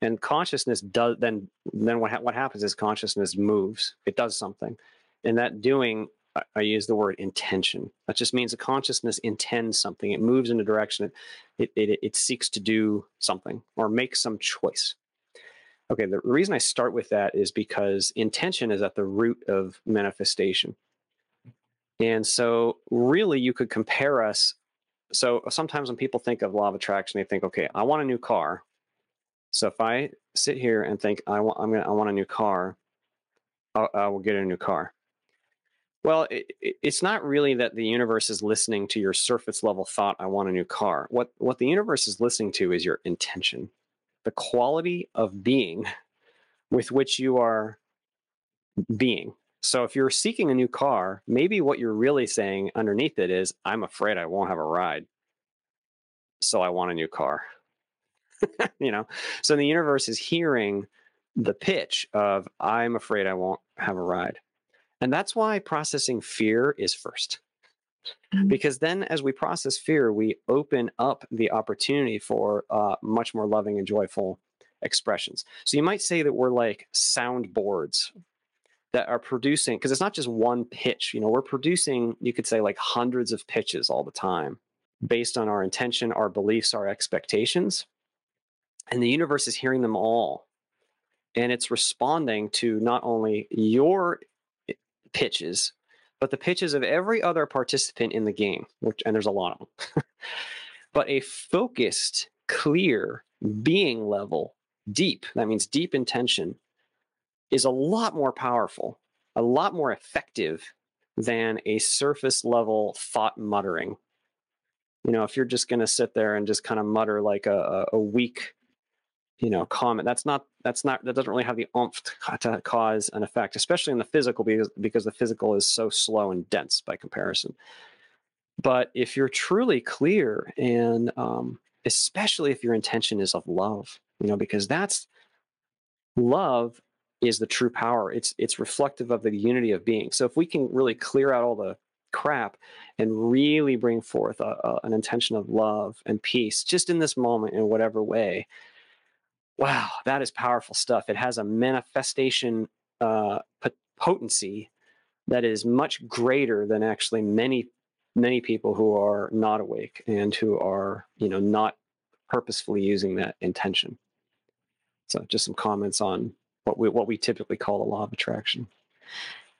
And consciousness does then then what ha- what happens is consciousness moves. It does something, and that doing I use the word intention. That just means a consciousness intends something. It moves in a direction. It, it, it, seeks to do something or make some choice. Okay, the reason I start with that is because intention is at the root of manifestation. And so, really, you could compare us. So, sometimes when people think of law of attraction, they think, okay, I want a new car. So, if I sit here and think, I want, I'm gonna, I want a new car, I, I will get a new car well, it, it's not really that the universe is listening to your surface level thought, I want a new car. What, what the universe is listening to is your intention, the quality of being with which you are being. So if you're seeking a new car, maybe what you're really saying underneath it is, I'm afraid I won't have a ride. So I want a new car. <laughs> you know, so the universe is hearing the pitch of, I'm afraid I won't have a ride. And that's why processing fear is 1st mm-hmm. Because then, as we process fear, we open up the opportunity for uh, much more loving and joyful expressions. So you might say that we're like soundboards that are producing, because it's not just one pitch. You know, we're producing, you could say, like hundreds of pitches all the time based on our intention, our beliefs, our expectations. And the universe is hearing them all. And it's responding to not only your pitches, but the pitches of every other participant in the game, which and there's a lot of them. <laughs> but a focused, clear being level, deep, that means deep intention, is a lot more powerful, a lot more effective than a surface level thought muttering. You know, if you're just going to sit there and just kind of mutter like a, a weak you know comment that's not that's not that doesn't really have the oomph to cause an effect especially in the physical because because the physical is so slow and dense by comparison. But if you're truly clear and um, especially if your intention is of love you know because that's love is the true power. It's it's reflective of the unity of being. So if we can really clear out all the crap and really bring forth a, a, an intention of love and peace just in this moment in whatever way wow, that is powerful stuff. It has a manifestation uh, potency that is much greater than actually many many people who are not awake and who are you know not purposefully using that intention. So just some comments on what we what we typically call the law of attraction.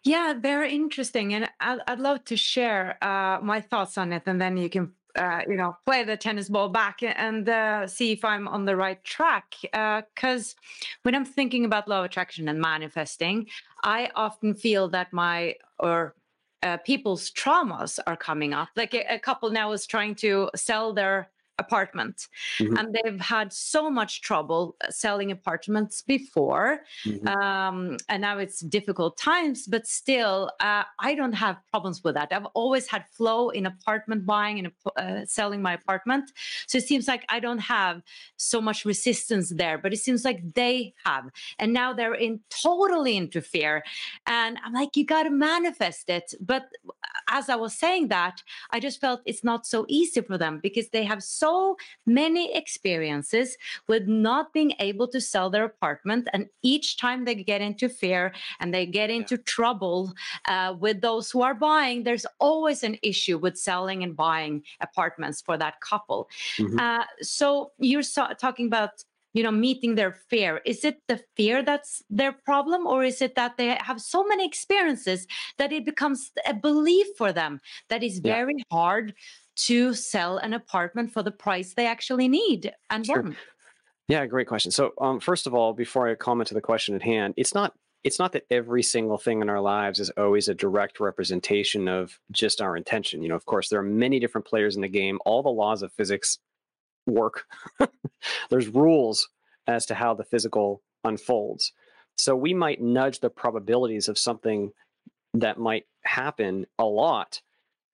Yeah, very interesting, and I'd, I'd love to share uh, my thoughts on it, and then you can uh, you know play the tennis ball back and uh, see if i'm on the right track because uh, when i'm thinking about law of attraction and manifesting i often feel that my or uh, people's traumas are coming up. Like a, a couple now is trying to sell their apartment mm-hmm. and they've had so much trouble uh, selling apartments before mm-hmm. um, and now it's difficult times but still uh, i don't have problems with that i've always had flow in apartment buying and uh, selling my apartment so it seems like i don't have so much resistance there but it seems like they have and now they're in totally into fear. and i'm like you got to manifest it but uh, as i was saying that i just felt it's not so easy for them because they have so so many experiences with not being able to sell their apartment. And each time they get into fear and they get into yeah. trouble uh, with those who are buying, there's always an issue with selling and buying apartments for that couple. Mm-hmm. Uh, so you're so- talking about you know meeting their fear is it the fear that's their problem or is it that they have so many experiences that it becomes a belief for them that is very yeah. hard to sell an apartment for the price they actually need and sure. want yeah great question so um, first of all before i comment to the question at hand it's not it's not that every single thing in our lives is always a direct representation of just our intention. You know, of course, there are many different players in the game. All the laws of physics work. <laughs> There's rules as to how the physical unfolds. So we might nudge the probabilities of something that might happen a lot,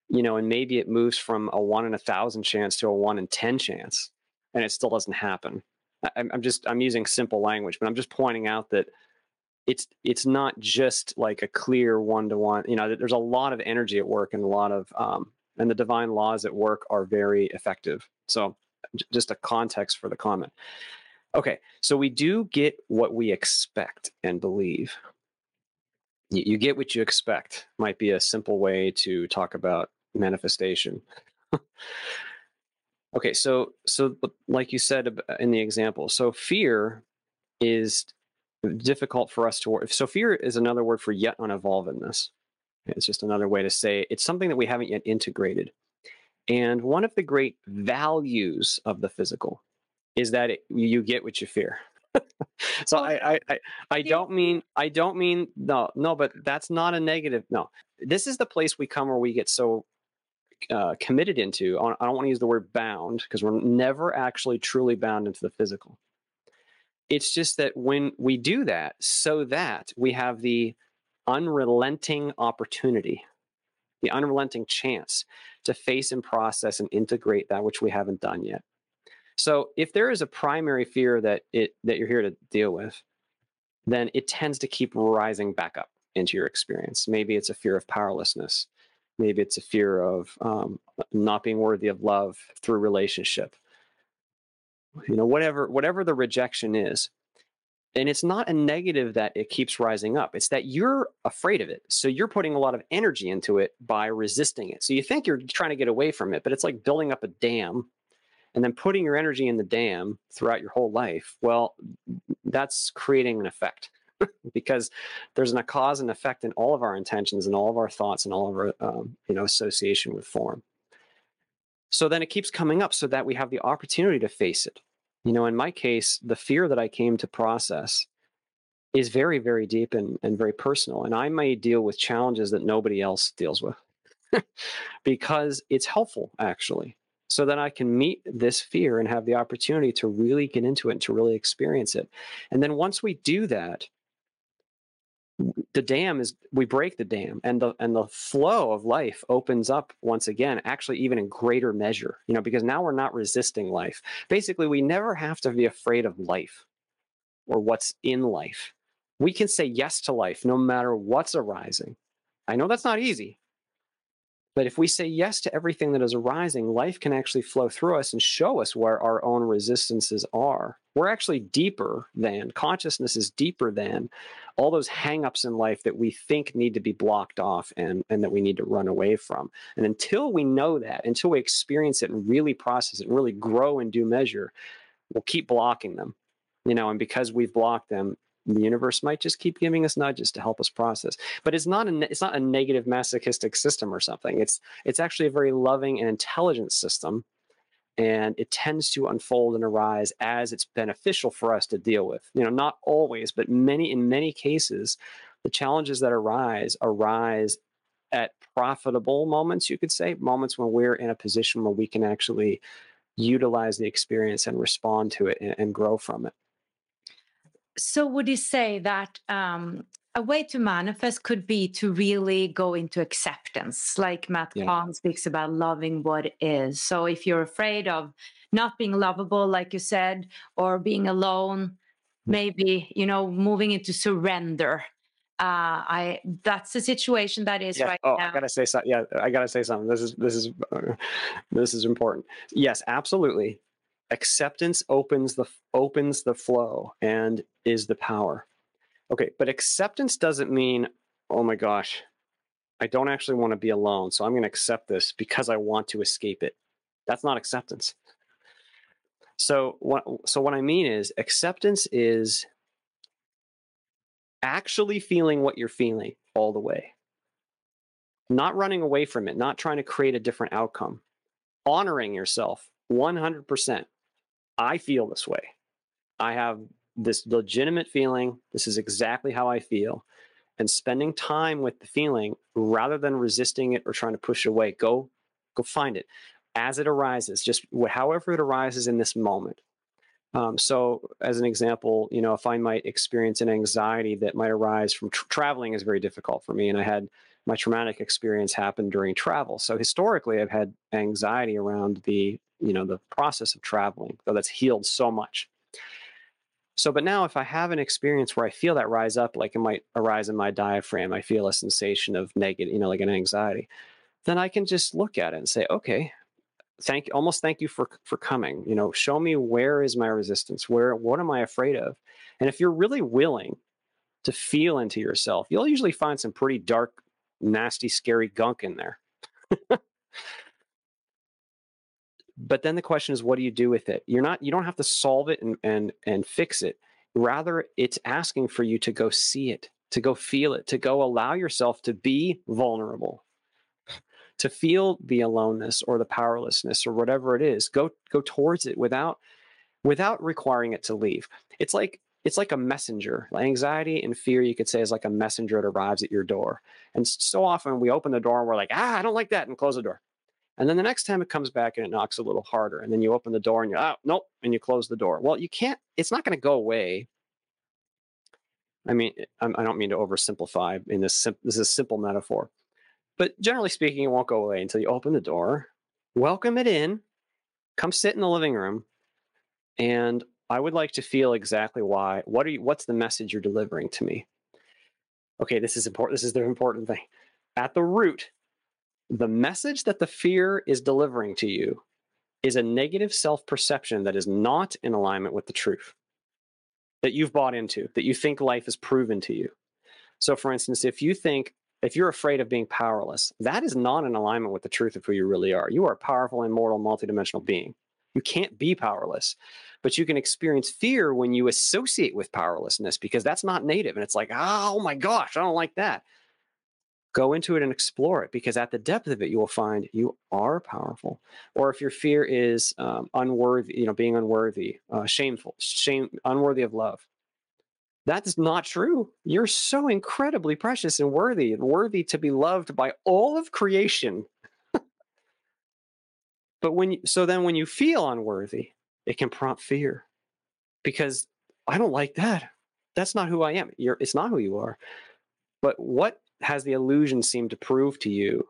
you know, and maybe it moves from a one in a thousand chance to a one in 10 chance, and it still doesn't happen. I'm just, I'm using simple language, but I'm just pointing out that it's it's not just like a clear one to one you know there's a lot of energy at work and a lot of um, and the divine laws at work are very effective so just a context for the comment. Okay, so we do get what we expect and believe. You get what you expect, might be a simple way to talk about manifestation. <laughs> okay, so so like you said in the example, so fear is difficult for us to work. So fear is another word for yet unevolvedness. It's just another way to say it's something that we haven't yet integrated. And one of the great values of the physical is that it, you get what you fear. <laughs> so I, I, I, I don't mean I don't mean no no, but that's not a negative. No, this is the place we come where we get so uh, committed into. I don't want to use the word bound because we're never actually truly bound into the physical. It's just that when we do that, so that we have the unrelenting opportunity the unrelenting chance to face and process and integrate that which we haven't done yet. So if there is a primary fear that it that you're here to deal with, then it tends to keep rising back up into your experience. Maybe it's a fear of powerlessness. Maybe it's a fear of um, not being worthy of love through relationship. You know, whatever whatever the rejection is, and it's not a negative that it keeps rising up. It's that you're afraid of it. So you're putting a lot of energy into it by resisting it. So you think you're trying to get away from it, but it's like building up a dam and then putting your energy in the dam throughout your whole life. Well, that's creating an effect <laughs> because there's a cause and effect in all of our intentions and all of our thoughts and all of our um, you know association with form. So then it keeps coming up so that we have the opportunity to face it you know, in my case, the fear that I came to process is very, very deep and, and very personal. And I may deal with challenges that nobody else deals with <laughs> because it's helpful, actually, so that I can meet this fear and have the opportunity to really get into it and to really experience it. And then once we do that, the dam is we break the dam and the and the flow of life opens up once again actually even in greater measure you know because now we're not resisting life. Basically we never have to be afraid of life or what's in life. We can say yes to life no matter what's arising. I know that's not easy but if we say yes to everything that is arising, life can actually flow through us and show us where our own resistances are. We're actually deeper than, consciousness is deeper than all those hangups in life that we think need to be blocked off and, and that we need to run away from. And until we know that, until we experience it and really process it and really grow in due measure, we'll keep blocking them. You know, and because we've blocked them, the universe might just keep giving us nudges to help us process. But it's not a it's not a negative masochistic system or something. It's it's actually a very loving and intelligent system and it tends to unfold and arise as it's beneficial for us to deal with. You know not always but many in many cases the challenges that arise arise at profitable moments you could say moments when we're in a position where we can actually utilize the experience and respond to it and, and grow from it so, would you say that um, a way to manifest could be to really go into acceptance, like Matt yeah. Kahn speaks about loving what is. So, if you're afraid of not being lovable, like you said, or being alone, maybe you know moving into surrender uh, I that's the situation that is yeah. right oh, now. I gotta say something. Yeah, I gotta say something. This is this is uh, this is important. Yes, absolutely. Acceptance opens the opens the flow and is the power. Okay, but acceptance doesn't mean, oh my gosh, I don't actually want to be alone, so I'm going to accept this because I want to escape it. That's not acceptance. So what so what I mean is acceptance is actually feeling what you're feeling all the way. Not running away from it, not trying to create a different outcome. Honoring yourself 100%. I feel this way. I have this legitimate feeling. This is exactly how I feel. And spending time with the feeling rather than resisting it or trying to push it away. Go, go find it as it arises, just however it arises in this moment. Um, so, as an example, you know, if I might experience an anxiety that might arise from tra- traveling is very difficult for me, and I had my traumatic experience happened during travel. So historically, I've had anxiety around the you know the process of traveling, though that's healed so much. So, but now if I have an experience where I feel that rise up, like it might arise in my diaphragm, I feel a sensation of negative, you know, like an anxiety, then I can just look at it and say, okay, thank you, almost thank you for for coming you know show me where is my resistance where what am i afraid of and if you're really willing to feel into yourself you'll usually find some pretty dark nasty scary gunk in there. But then the question is what do you do with it? You're not you don't have to solve it and and and fix it. Rather it's asking for you to go see it to go feel it to go allow yourself to be vulnerable to feel the aloneness or the powerlessness or whatever it is. Go go towards it without without requiring it to leave. It's like it's like a messenger. Anxiety and fear you could say is like a messenger that arrives at your door. And so often we open the door and we're like ah i don't like that and close the door. And then the next time it comes back and it knocks a little harder and then you open the door and you're oh nope and you close the door. Well you can't it's not going to go away. I mean i don't mean to oversimplify in this this is a simple metaphor. But generally speaking, it won't go away until you open the door, welcome it in, come sit in the living room, and I would like to feel exactly why. What are you? What's the message you're delivering to me? Okay, this is important. This is the important thing. At the root, the message that the fear is delivering to you is a negative self perception that is not in alignment with the truth that you've bought into, that you think life is proven to you. So, for instance, if you think if you're afraid of being powerless, that is not in alignment with the truth of who you really are. You are a powerful, immortal, multidimensional being. You can't be powerless, but you can experience fear when you associate with powerlessness because that's not native. And it's like, oh my gosh, I don't like that. Go into it and explore it because at the depth of it, you will find you are powerful. Or if your fear is um, unworthy, you know, being unworthy, uh, shameful, shame, unworthy of love, that's not true. You're so incredibly precious and worthy, worthy to be loved by all of creation. <laughs> but when you, so then when you feel unworthy, it can prompt fear because I don't like that. That's not who I am. You're, it's not who you are. But what has the illusion seemed to prove to you?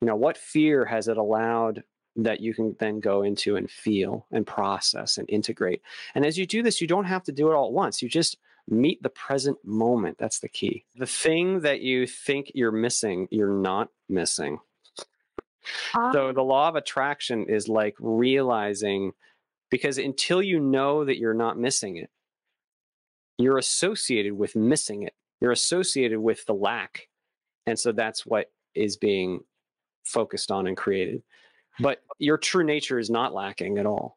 You know, what fear has it allowed that you can then go into and feel and process and integrate? And as you do this, you don't have to do it all at once. You just meet the present moment. That's the key. The thing that you think you're missing, you're not missing. Uh, so the law of attraction is like realizing because until you know that you're not missing it, you're associated with missing it. You're associated with the lack. And so that's what is being focused on and created. But your true nature is not lacking at all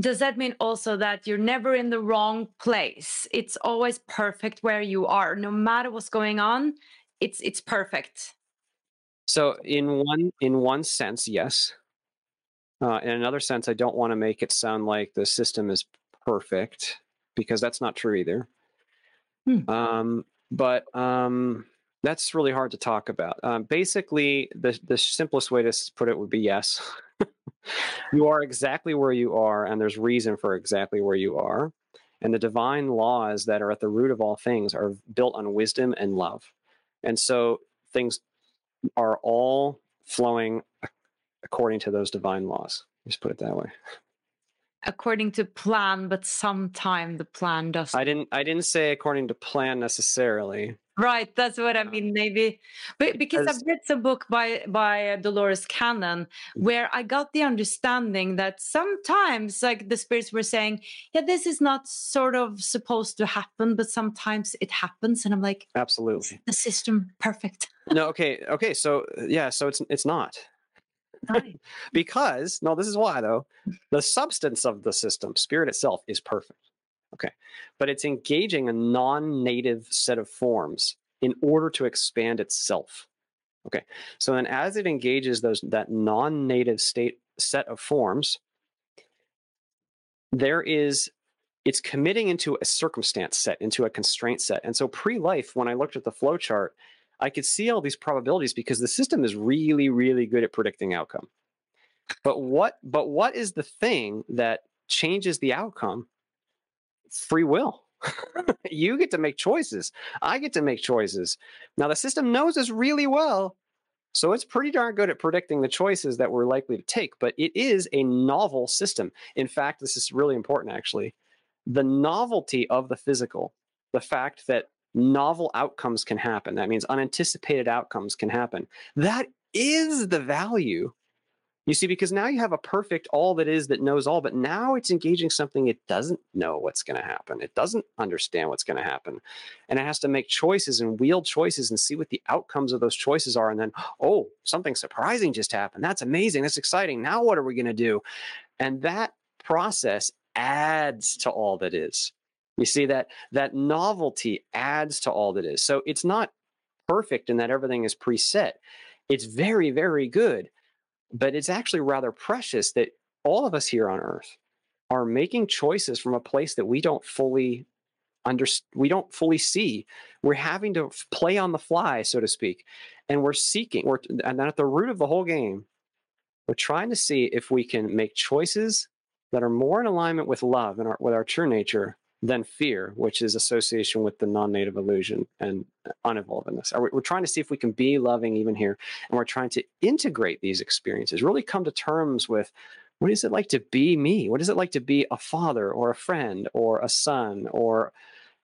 does that mean also that you're never in the wrong place it's always perfect where you are no matter what's going on it's it's perfect so in one in one sense yes uh, in another sense i don't want to make it sound like the system is perfect because that's not true either hmm. um, but um, that's really hard to talk about um, basically the, the simplest way to put it would be yes <laughs> you are exactly where you are, and there's reason for exactly where you are. And the divine laws that are at the root of all things are built on wisdom and love. And so things are all flowing according to those divine laws. Just put it that way. according to plan, but sometime the plan doesn't. I didn't I didn't say according to plan necessarily. Right, that's what I mean. Maybe, but because I've read some book by by uh, Dolores Cannon where I got the understanding that sometimes, like the spirits were saying, yeah, this is not sort of supposed to happen, but sometimes it happens, and I'm like, Absolutely. the system perfect? No, okay, okay. So yeah, so it's it's not. Right. because no this is why though the substance of the system spirit itself is perfect okay? But it's engaging a non-native set of forms in order to expand itself okay? So then as it engages those that non-native state set of forms there is it's committing into a circumstance set into a constraint set. And so pre-life when i looked at the flow chart i could see all these probabilities because the system is really really good at predicting outcome. But what but what is the thing that changes the outcome? Free will. <laughs> You get to make choices. I get to make choices. Now the system knows this really well so it's pretty darn good at predicting the choices that we're likely to take but it is a novel system. In fact this is really important actually. The novelty of the physical the fact that novel outcomes can happen that means unanticipated outcomes can happen that is the value you see, because now you have a perfect all that is that knows all, but now it's engaging something it doesn't know what's going to happen. It doesn't understand what's going to happen. And it has to make choices and wield choices and see what the outcomes of those choices are. And then, oh, something surprising just happened. That's amazing. That's exciting. Now what are we going to do? And that process adds to all that is. You see that that novelty adds to all that is. So it's not perfect in that everything is preset. It's very, very good but it's actually rather precious that all of us here on earth are making choices from a place that we don't fully under we don't fully see we're having to play on the fly so to speak and we're seeking we're and then at the root of the whole game we're trying to see if we can make choices that are more in alignment with love and our, with our true nature than fear which is association with the non-native illusion and uh, unevolvedness. We're trying to see if we can be loving even here and we're trying to integrate these experiences really come to terms with what is it like to be me? What is it like to be a father or a friend or a son or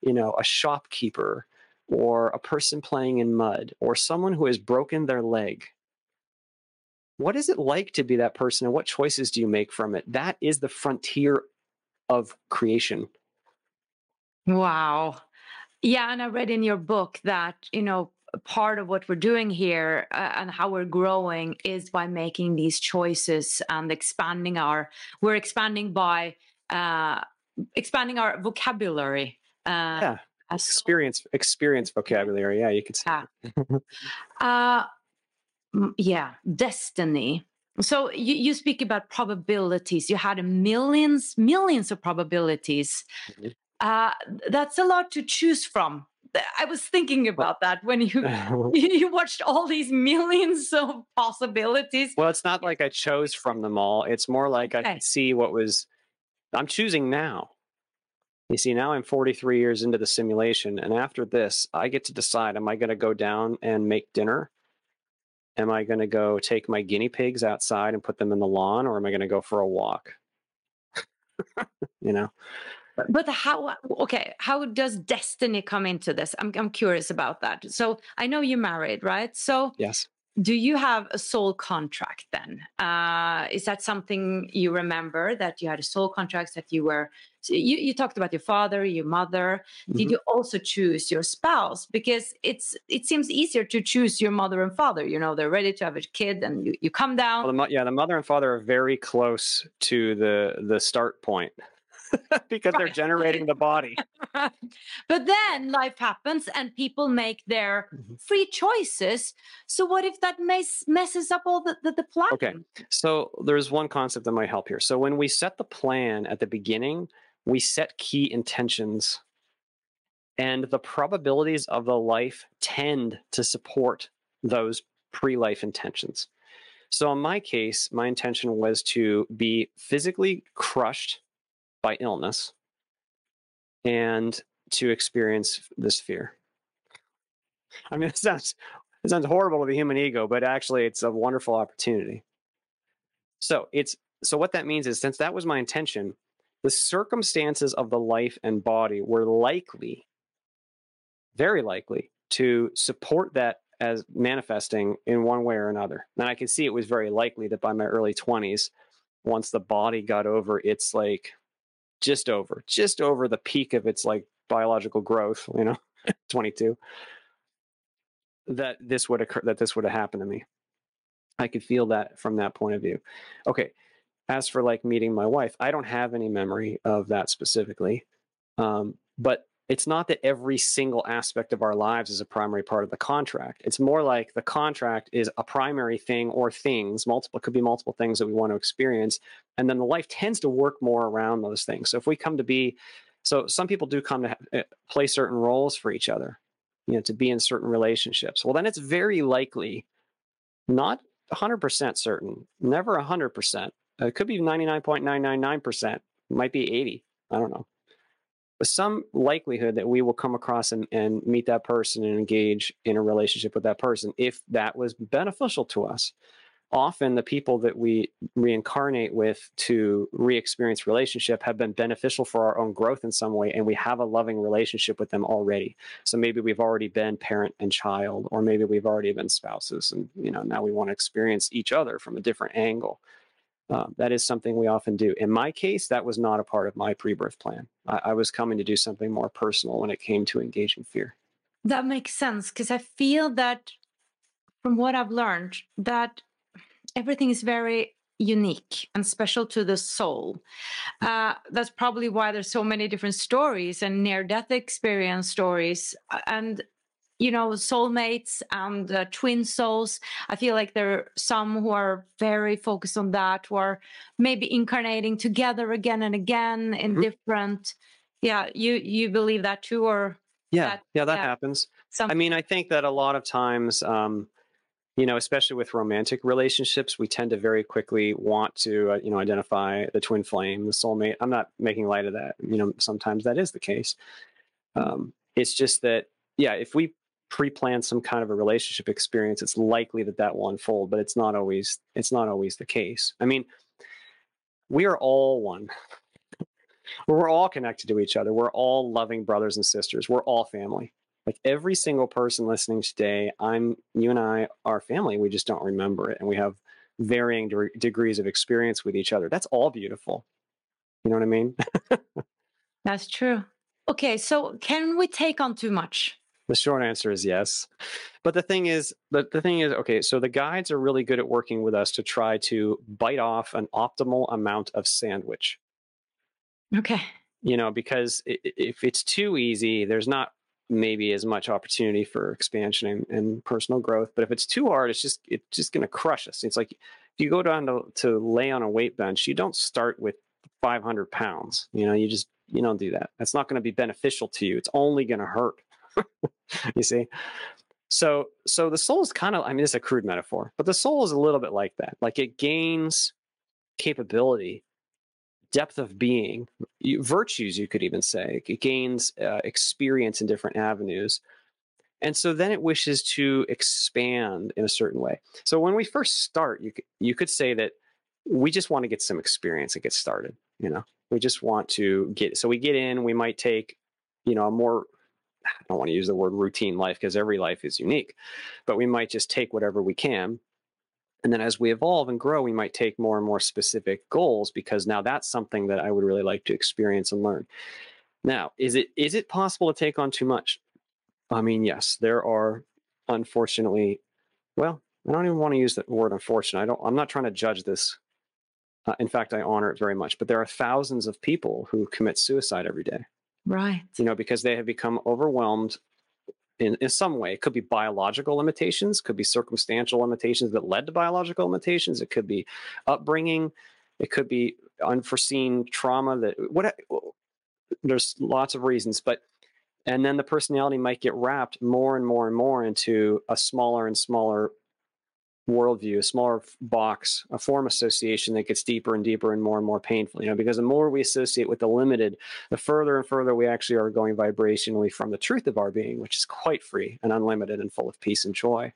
you know a shopkeeper or a person playing in mud or someone who has broken their leg? What is it like to be that person and what choices do you make from it? That is the frontier of creation Wow. Yeah, and I read in your book that, you know, part of what we're doing here uh, and how we're growing is by making these choices and expanding our we're expanding by uh expanding our vocabulary. Uh yeah experience experience vocabulary yeah you could say Yeah. <laughs> Uh, mm, yeah, destiny. So you, you speak about probabilities. You had millions, millions of probabilities. Mhm. Uh, that's a lot to choose from. I was thinking about that when you <laughs> <laughs> you watched all these millions of possibilities. well it's not like i chose from them all. It's more like i could see what was i'm choosing now. You see now i'm 43 years into the simulation and after this i get to decide am i going to go down and make dinner? Am i going to go take my guinea pigs outside and put them in the lawn or am i going to go for a walk? <laughs> You know But how? Okay, how does destiny come into this? I'm I'm curious about that. So I know you're married, right? So yes do you have a soul contract then uh, is that something you remember that you had a soul contract that you were you, you talked about your father your mother did Mhm. you also choose your spouse because it's it seems easier to choose your mother and father you know they're ready to have a kid and you, you come down well, the, yeah the mother and father are very close to the the start point <laughs> because they're generating the body <laughs> but then life happens and people make their Mhm. free choices so what if that mess, messes up all the, the, the plan Okay. So there's one concept that might help here. So when we set the plan at the beginning, we set key intentions, and the probabilities of the life tend to support those pre life intentions. So in my case, my intention was to be physically crushed by illness and to experience this fear. I mean, <laughs> it sounds it sounds horrible to the human ego, but actually it's a wonderful opportunity. So it's so what that means is since that was my intention, the circumstances of the life and body were likely, very likely, to support that as manifesting in one way or another. And I can see it was very likely that by my early 20s, once the body got over its like just over, just over the peak of its like biological growth, you know, <laughs> 22, that this would occur, that this would have happened to me. I could feel that from that point of view. Okay. As for like meeting my wife, I don't have any memory of that specifically. Um, but it's not that every single aspect of our lives is a primary part of the contract. It's more like the contract is a primary thing or things, multiple could be multiple things that we want to experience. And then the life tends to work more around those things. So if we come to be, so some people do come to eh, play certain roles for each other, you know, to be in certain relationships. Well, then it's very likely, not 100% certain, never 100%. It could be 99.999%, might be 80. I don't know some likelihood that we will come across and, and meet that person and engage in a relationship with that person if that was beneficial to us. Often, the people that we reincarnate with to re experience relationship have been beneficial for our own growth in some way, and we have a loving relationship with them already. So maybe we've already been parent and child, or maybe we've already been spouses, and you know now we want to experience each other from a different angle. Um, that is something we often do. In my case, that was not a part of my pre birth plan. I, I was coming to do something more personal when it came to engaging fear. That makes sense because I feel that from what I've learned, that everything is very unique and special to the soul. Uh, that's probably why there's so many different stories and near death experience stories. And you know soulmates and uh, twin souls. I feel like there are some who are very focused on that who are maybe incarnating together again and again in mm-hmm. different yeah you you believe that too or yeah that, yeah that yeah, happens. Some... i mean i think that a lot of times um you know especially with romantic relationships we tend to very quickly want to uh, you know identify the twin flame the soulmate. I'm not making light of that you know sometimes that is the case. Um it's just that yeah if we pre-plan some kind of a relationship experience it's likely that that will unfold but it's not always it's not always the case. I mean we are all one. We're all connected to each other. We're all loving brothers and sisters. We're all family. Like every single person listening today i'm you and i are family. We just don't remember it and we have varying de- degrees of experience with each other. That's all beautiful. You know what i mean? <laughs> That's true. Okay so can we take on too much the short answer is yes. But the thing is, the, the thing is, okay, so the guides are really good at working with us to try to bite off an optimal amount of sandwich. Okay. You know, because if it's too easy, there's not maybe as much opportunity for expansion and, and personal growth. But if it's too hard, it's just it's just going to crush us. It's like if you go down to, to lay on a weight bench, you don't start with 500 pounds. You know, you just you don't do that. That's not going to be beneficial to you. It's only going to hurt. <laughs> <laughs> you see? So so the soul is kind of I mean it's a crude metaphor, but the soul is a little bit like that. Like it gains capability, depth of being, virtues you could even say. It gains uh, experience in different avenues. And so then it wishes to expand in a certain way. So when we first start, you you could say that we just want to get some experience and get started, you know. We just want to get so we get in, we might take you know a more I don't want to use the word routine life because every life is unique, but we might just take whatever we can. And then as we evolve and grow, we might take more and more specific goals because now that's something that I would really like to experience and learn. Now, is it is it possible to take on too much? I mean, yes, there are unfortunately, well, I don't even want to use the word unfortunate. I don't I'm not trying to judge this. Uh, in fact, I honor it very much, but there are thousands of people who commit suicide every day. Right. You know, because they have become overwhelmed in, in some way. It could be biological limitations, could be circumstantial limitations that led to biological limitations. It could be upbringing. It could be unforeseen trauma that what there's lots of reasons, but and then the personality might get wrapped more and more and more into a smaller and smaller worldview, a smaller box, a form association that gets deeper and deeper and more and more painful. You know, because the more we associate with the limited, the further and further we actually are going vibrationally from the truth of our being, which is quite free and unlimited and full of peace and joy.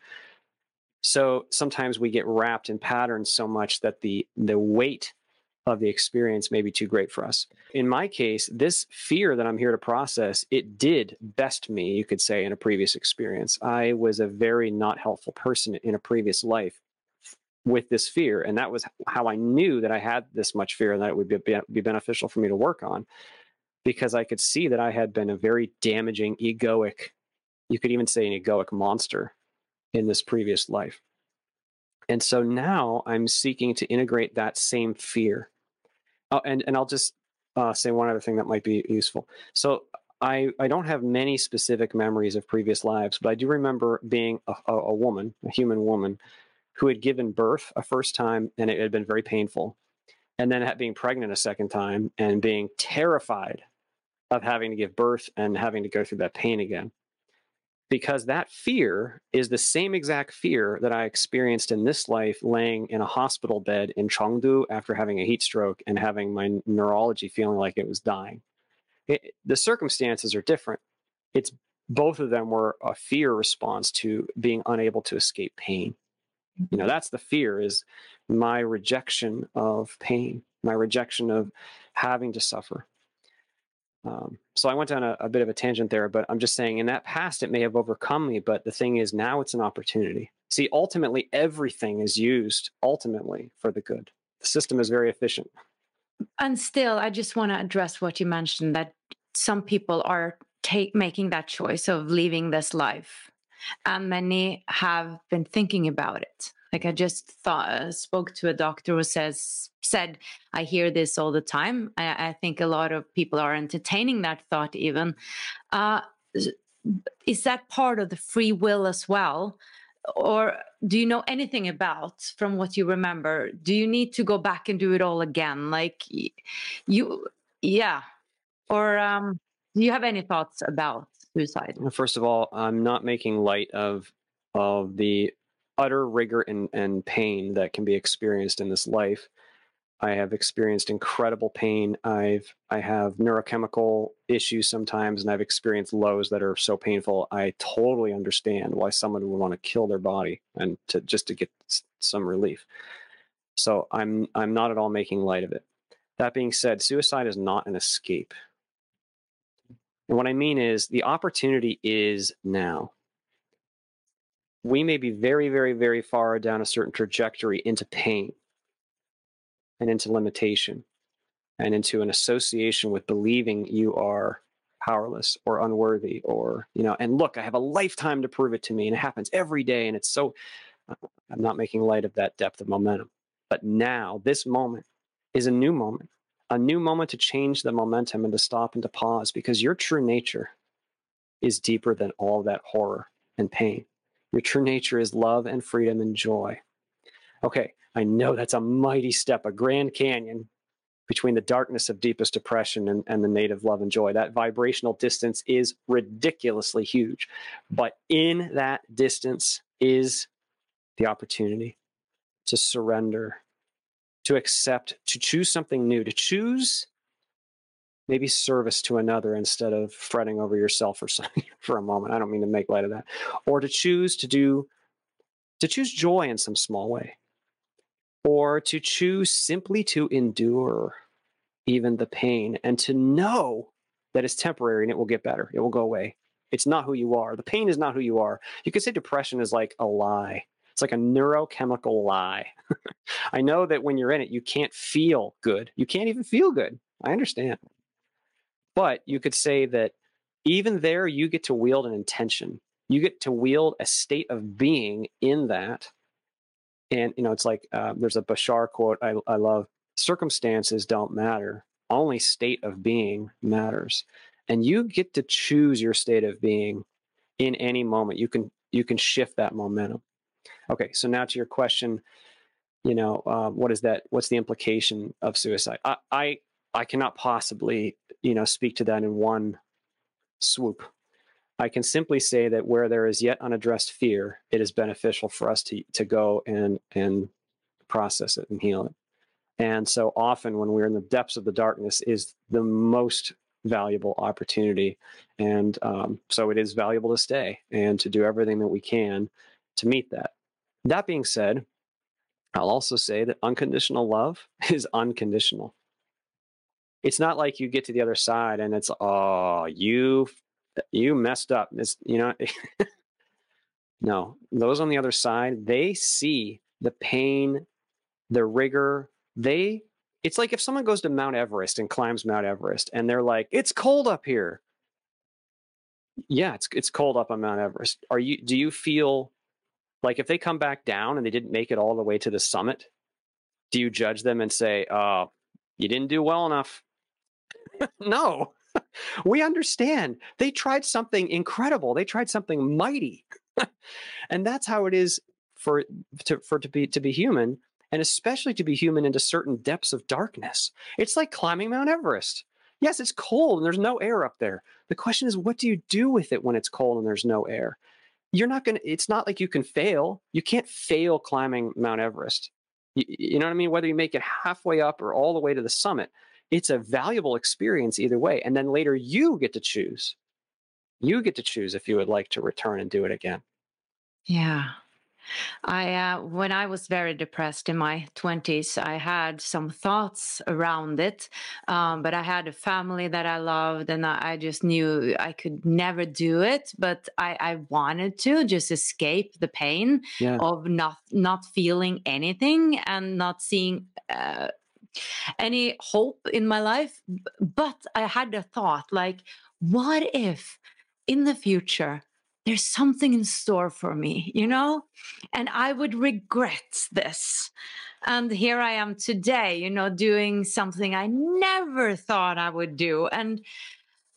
So sometimes we get wrapped in patterns so much that the the weight of the experience may be too great for us. In my case, this fear that I'm here to process, it did best me, you could say, in a previous experience. I was a very not helpful person in a previous life with this fear. And that was how I knew that I had this much fear and that it would be, be beneficial for me to work on because I could see that I had been a very damaging, egoic, you could even say an egoic monster in this previous life. And so now I'm seeking to integrate that same fear Oh, and and I'll just uh, say one other thing that might be useful. So I I don't have many specific memories of previous lives, but I do remember being a, a, a woman, a human woman, who had given birth a first time, and it had been very painful, and then being pregnant a second time and being terrified of having to give birth and having to go through that pain again because that fear is the same exact fear that I experienced in this life laying in a hospital bed in Chengdu after having a heat stroke and having my neurology feeling like it was dying. It, the circumstances are different. It's both of them were a fear response to being unable to escape pain. You know, that's the fear is my rejection of pain, my rejection of having to suffer. Um, so I went down a, a, bit of a tangent there, but I'm just saying in that past it may have overcome me, but the thing is now it's an opportunity. See, ultimately everything is used ultimately for the good. The system is very efficient. And still, I just want to address what you mentioned that some people are take making that choice of leaving this life, and many have been thinking about it. Like I just thought, uh, spoke to a doctor who says said, "I hear this all the time." I, I think a lot of people are entertaining that thought. Even uh, is that part of the free will as well, or do you know anything about from what you remember? Do you need to go back and do it all again? Like you, yeah, or um, do you have any thoughts about suicide? First of all, I'm not making light of of the utter rigor and, and pain that can be experienced in this life. I have experienced incredible pain. I've I have neurochemical issues sometimes, and I've experienced lows that are so painful. I totally understand why someone would want to kill their body and to just to get some relief. So I'm I'm not at all making light of it. That being said, suicide is not an escape. And what I mean is the opportunity is now we may be very, very, very far down a certain trajectory into pain and into limitation and into an association with believing you are powerless or unworthy or, you know, and look, I have a lifetime to prove it to me and it happens every day. And it's so, I'm not making light of that depth of momentum. But now, this moment is a new moment, a new moment to change the momentum and to stop and to pause because your true nature is deeper than all that horror and pain. Your true nature is love and freedom and joy. Okay, I know that's a mighty step, a grand canyon between the darkness of deepest depression and, and the native love and joy. That vibrational distance is ridiculously huge. But in that distance is the opportunity to surrender, to accept, to choose something new, to choose maybe service to another instead of fretting over yourself for something <laughs> for a moment. I don't mean to make light of that. Or to choose to do to choose joy in some small way. Or to choose simply to endure even the pain and to know that it's temporary and it will get better. It will go away. It's not who you are. The pain is not who you are. You could say depression is like a lie. It's like a neurochemical lie. <laughs> I know that when you're in it, you can't feel good. You can't even feel good. I understand. But you could say that even there, you get to wield an intention. You get to wield a state of being in that. And, you know, it's like uh, there's a Bashar quote I, I love circumstances don't matter, only state of being matters. And you get to choose your state of being in any moment. You can you can shift that momentum. Okay, so now to your question, you know, um, what is that? What's the implication of suicide? I, I I cannot possibly, you know, speak to that in one swoop. I can simply say that where there is yet unaddressed fear, it is beneficial for us to to go and and process it and heal it. And so often when we're in the depths of the darkness is the most valuable opportunity. And um, so it is valuable to stay and to do everything that we can to meet that. That being said, I'll also say that unconditional love <laughs> is unconditional. It's not like you get to the other side and it's oh you you messed up. It's, you know, <laughs> no, those on the other side they see the pain, the rigor. They it's like if someone goes to Mount Everest and climbs Mount Everest and they're like, it's cold up here. Yeah, it's it's cold up on Mount Everest. Are you do you feel like if they come back down and they didn't make it all the way to the summit, do you judge them and say, "Oh, you didn't do well enough"? <laughs> no. we understand. They tried something incredible. They tried something mighty. <laughs> and that's how it is for to for to be to be human and especially to be human into certain depths of darkness. It's like climbing Mount Everest. Yes, it's cold and there's no air up there. The question is, what do you do with it when it's cold and there's no air? You're not going to, it's not like you can fail. You can't fail climbing Mount Everest. You, you know what I mean? Whether you make it halfway up or all the way to the summit, it's a valuable experience either way. And then later you get to choose. You get to choose if you would like to return and do it again. Yeah. I uh, when I was very depressed in my 20s, I had some thoughts around it, um, but I had a family that I loved, and I, I just knew I could never do it. But I, I wanted to just escape the pain yeah. of not not feeling anything and not seeing. Uh, any hope in my life but i had a thought like what if in the future there's something in store for me, you know? And I would regret this. And here I am today, you know, doing something I never thought I would do. And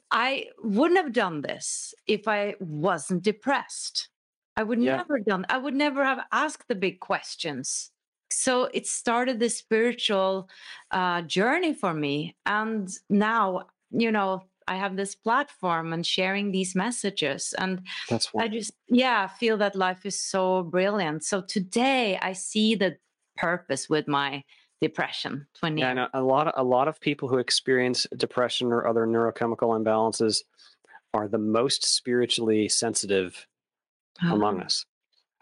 I wouldn't have done this if I wasn't depressed. I would yeah. never done I would never have asked the big questions. So it started this spiritual uh, journey for me. And now, you know, I have this platform and sharing these messages. And That's I just, yeah, feel that life is so brilliant. So today I see the purpose with my depression 20 yeah, and a lot of a lot of people who experience depression or other neurochemical imbalances are the most spiritually sensitive oh. among us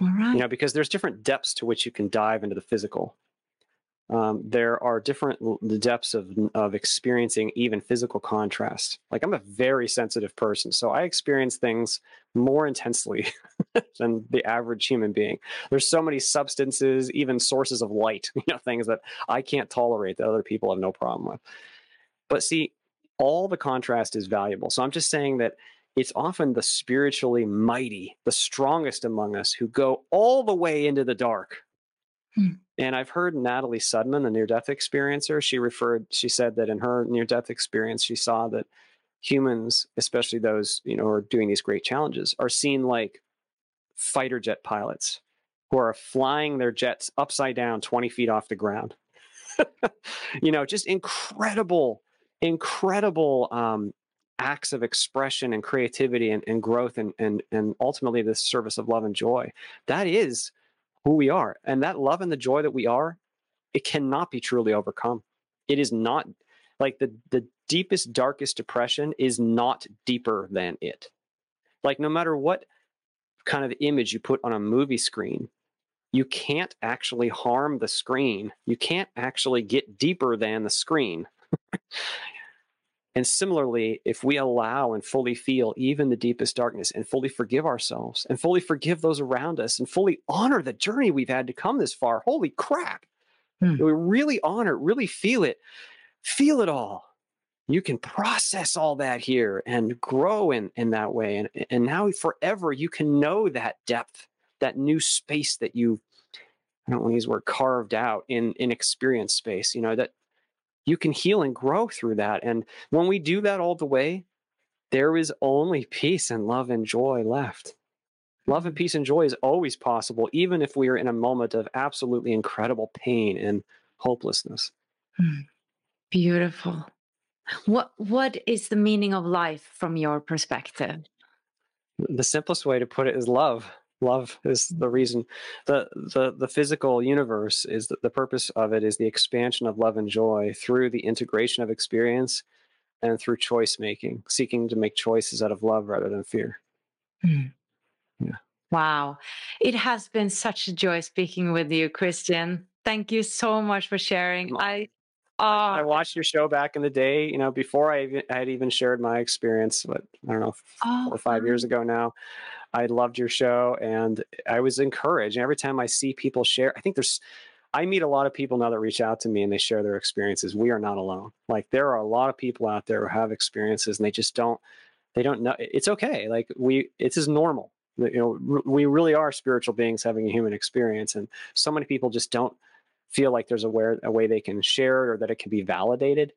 all right you know because there's different depths to which you can dive into the physical um, there are different the depths of of experiencing even physical contrast. Like I'm a very sensitive person, so I experience things more intensely <laughs> than the average human being. There's so many substances, even sources of light, <laughs> you know, things that I can't tolerate that other people have no problem with. But see, all the contrast is valuable. So I'm just saying that it's often the spiritually mighty, the strongest among us who go all the way into the dark. Hmm and I've heard Natalie Sudman, the near death experiencer, she referred, she said that in her near death experience, she saw that humans, especially those, you know, who are doing these great challenges, are seen like fighter jet pilots who are flying their jets upside down 20 feet off the ground. <laughs> you know, just incredible, incredible um, acts of expression and creativity and, and growth and, and, and ultimately the service of love and joy. That is who we are. And that love and the joy that we are, it cannot be truly overcome. It is not like the, the deepest, darkest depression is not deeper than it. Like, no matter what kind of image you put on a movie screen, you can't actually harm the screen. You can't actually get deeper than the screen. <laughs> And similarly, if we allow and fully feel even the deepest darkness and fully forgive ourselves and fully forgive those around us and fully honor the journey we've had to come this far, holy crap. Hmm. We really honor, really feel it, feel it all. You can process all that here and grow in, in that way. And, and now forever, you can know that depth, that new space that you, I don't want to use the word carved out in, in experience space, you know, that you can heal and grow through that. And when we do that all the way, there is only peace and love and joy left. Love and peace and joy is always possible, even if we are in a moment of absolutely incredible pain and hopelessness. Hmm. Beautiful. What what is the meaning of life from your perspective? The simplest way to put it is love love is the reason. The the the physical universe is the, the purpose of it is the expansion of love and joy through the integration of experience and through choice making seeking to make choices out of love rather than fear. Mm. yeah. Wow. It has been such a joy speaking with you christian. Thank you so much for sharing. I I uh, watched your show back in the day, you know, before I, even, I had even shared my experience, but I don't know, oh, four or five years ago now. I loved your show and I was encouraged. And every time I see people share, I think there's, I meet a lot of people now that reach out to me and they share their experiences. We are not alone. Like there are a lot of people out there who have experiences and they just don't, they don't know. It's okay. Like we, it's as normal. You know, we really are spiritual beings having a human experience. And so many people just don't feel like there's a, where, a way they can share it or that it can be validated.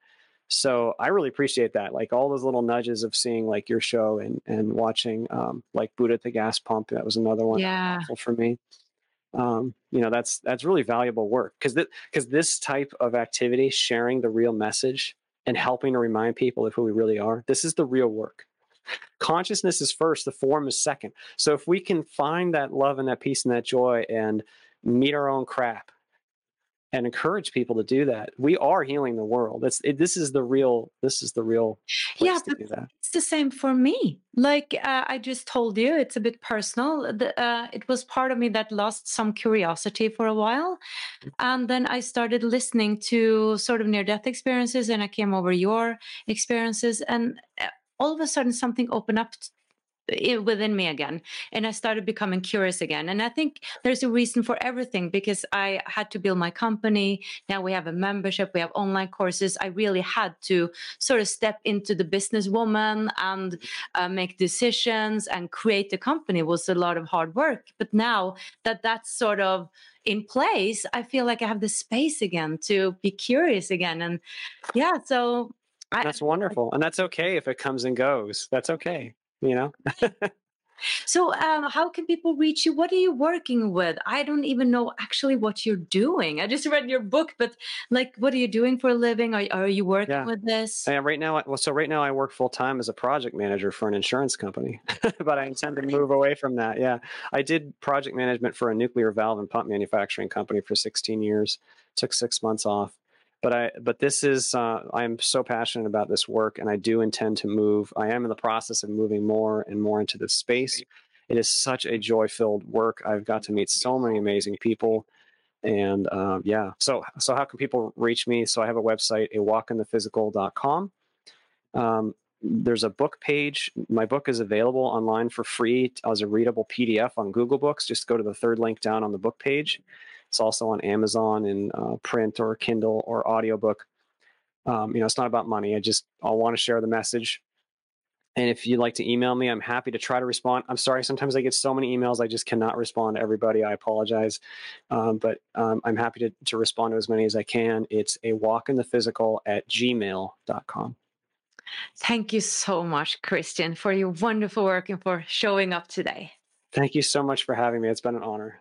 So I really appreciate that. Like all those little nudges of seeing like your show and and watching um, like Buddha at the gas pump. That was another one yeah. for me. Um, you know, that's that's really valuable work because that because this type of activity, sharing the real message and helping to remind people of who we really are, this is the real work. Consciousness is first, the form is second. So if we can find that love and that peace and that joy and meet our own crap and encourage people to do that. We are healing the world. It's it, this is the real this is the real yeah, to do that. It's the same for me. Like uh, I just told you, it's a bit personal. The, uh, it was part of me that lost some curiosity for a while, and then I started listening to sort of near-death experiences, and I came over your experiences, and uh, all of a sudden something opened up within me again and i started becoming curious again and i think there's a reason for everything because i had to build my company now we have a membership we have online courses i really had to sort of step into the businesswoman and uh, make decisions and create the company it was a lot of hard work but now that that's sort of in place i feel like i have the space again to be curious again and yeah so I, that's wonderful and that's okay if it comes and goes that's okay you know? <laughs> So um, how can people reach you? What are you working with? I don't even know actually what you're doing. I just read your book but like what are you doing for a living? Are, are you working yeah. with this? Yeah right now well so right now i work full-time as a project manager for an insurance company <laughs> but i intend to move away from that yeah. I did project management for a nuclear valve and pump manufacturing company for 16 years took six months off but I but this is uh, I'm so passionate about this work, and I do intend to move. I am in the process of moving more and more into this space. It is such a joy-filled work. I've got to meet so many amazing people, and uh, yeah. So so how can people reach me? So I have a website, a walkinthephysical.com. Um, there's a book page. My book is available online for free as a readable PDF on Google Books. Just go to the third link down on the book page. It's also on Amazon in uh, print or Kindle or audiobook. Um, you know, it's not about money. I just I want to share the message. And if you'd like to email me, I'm happy to try to respond. I'm sorry, sometimes I get so many emails, I just cannot respond to everybody. I apologize. Um, but um, I'm happy to, to respond to as many as I can. It's a walk in the physical at gmail.com. Thank you so much, Christian, for your wonderful work and for showing up today. Thank you so much for having me. It's been an honor.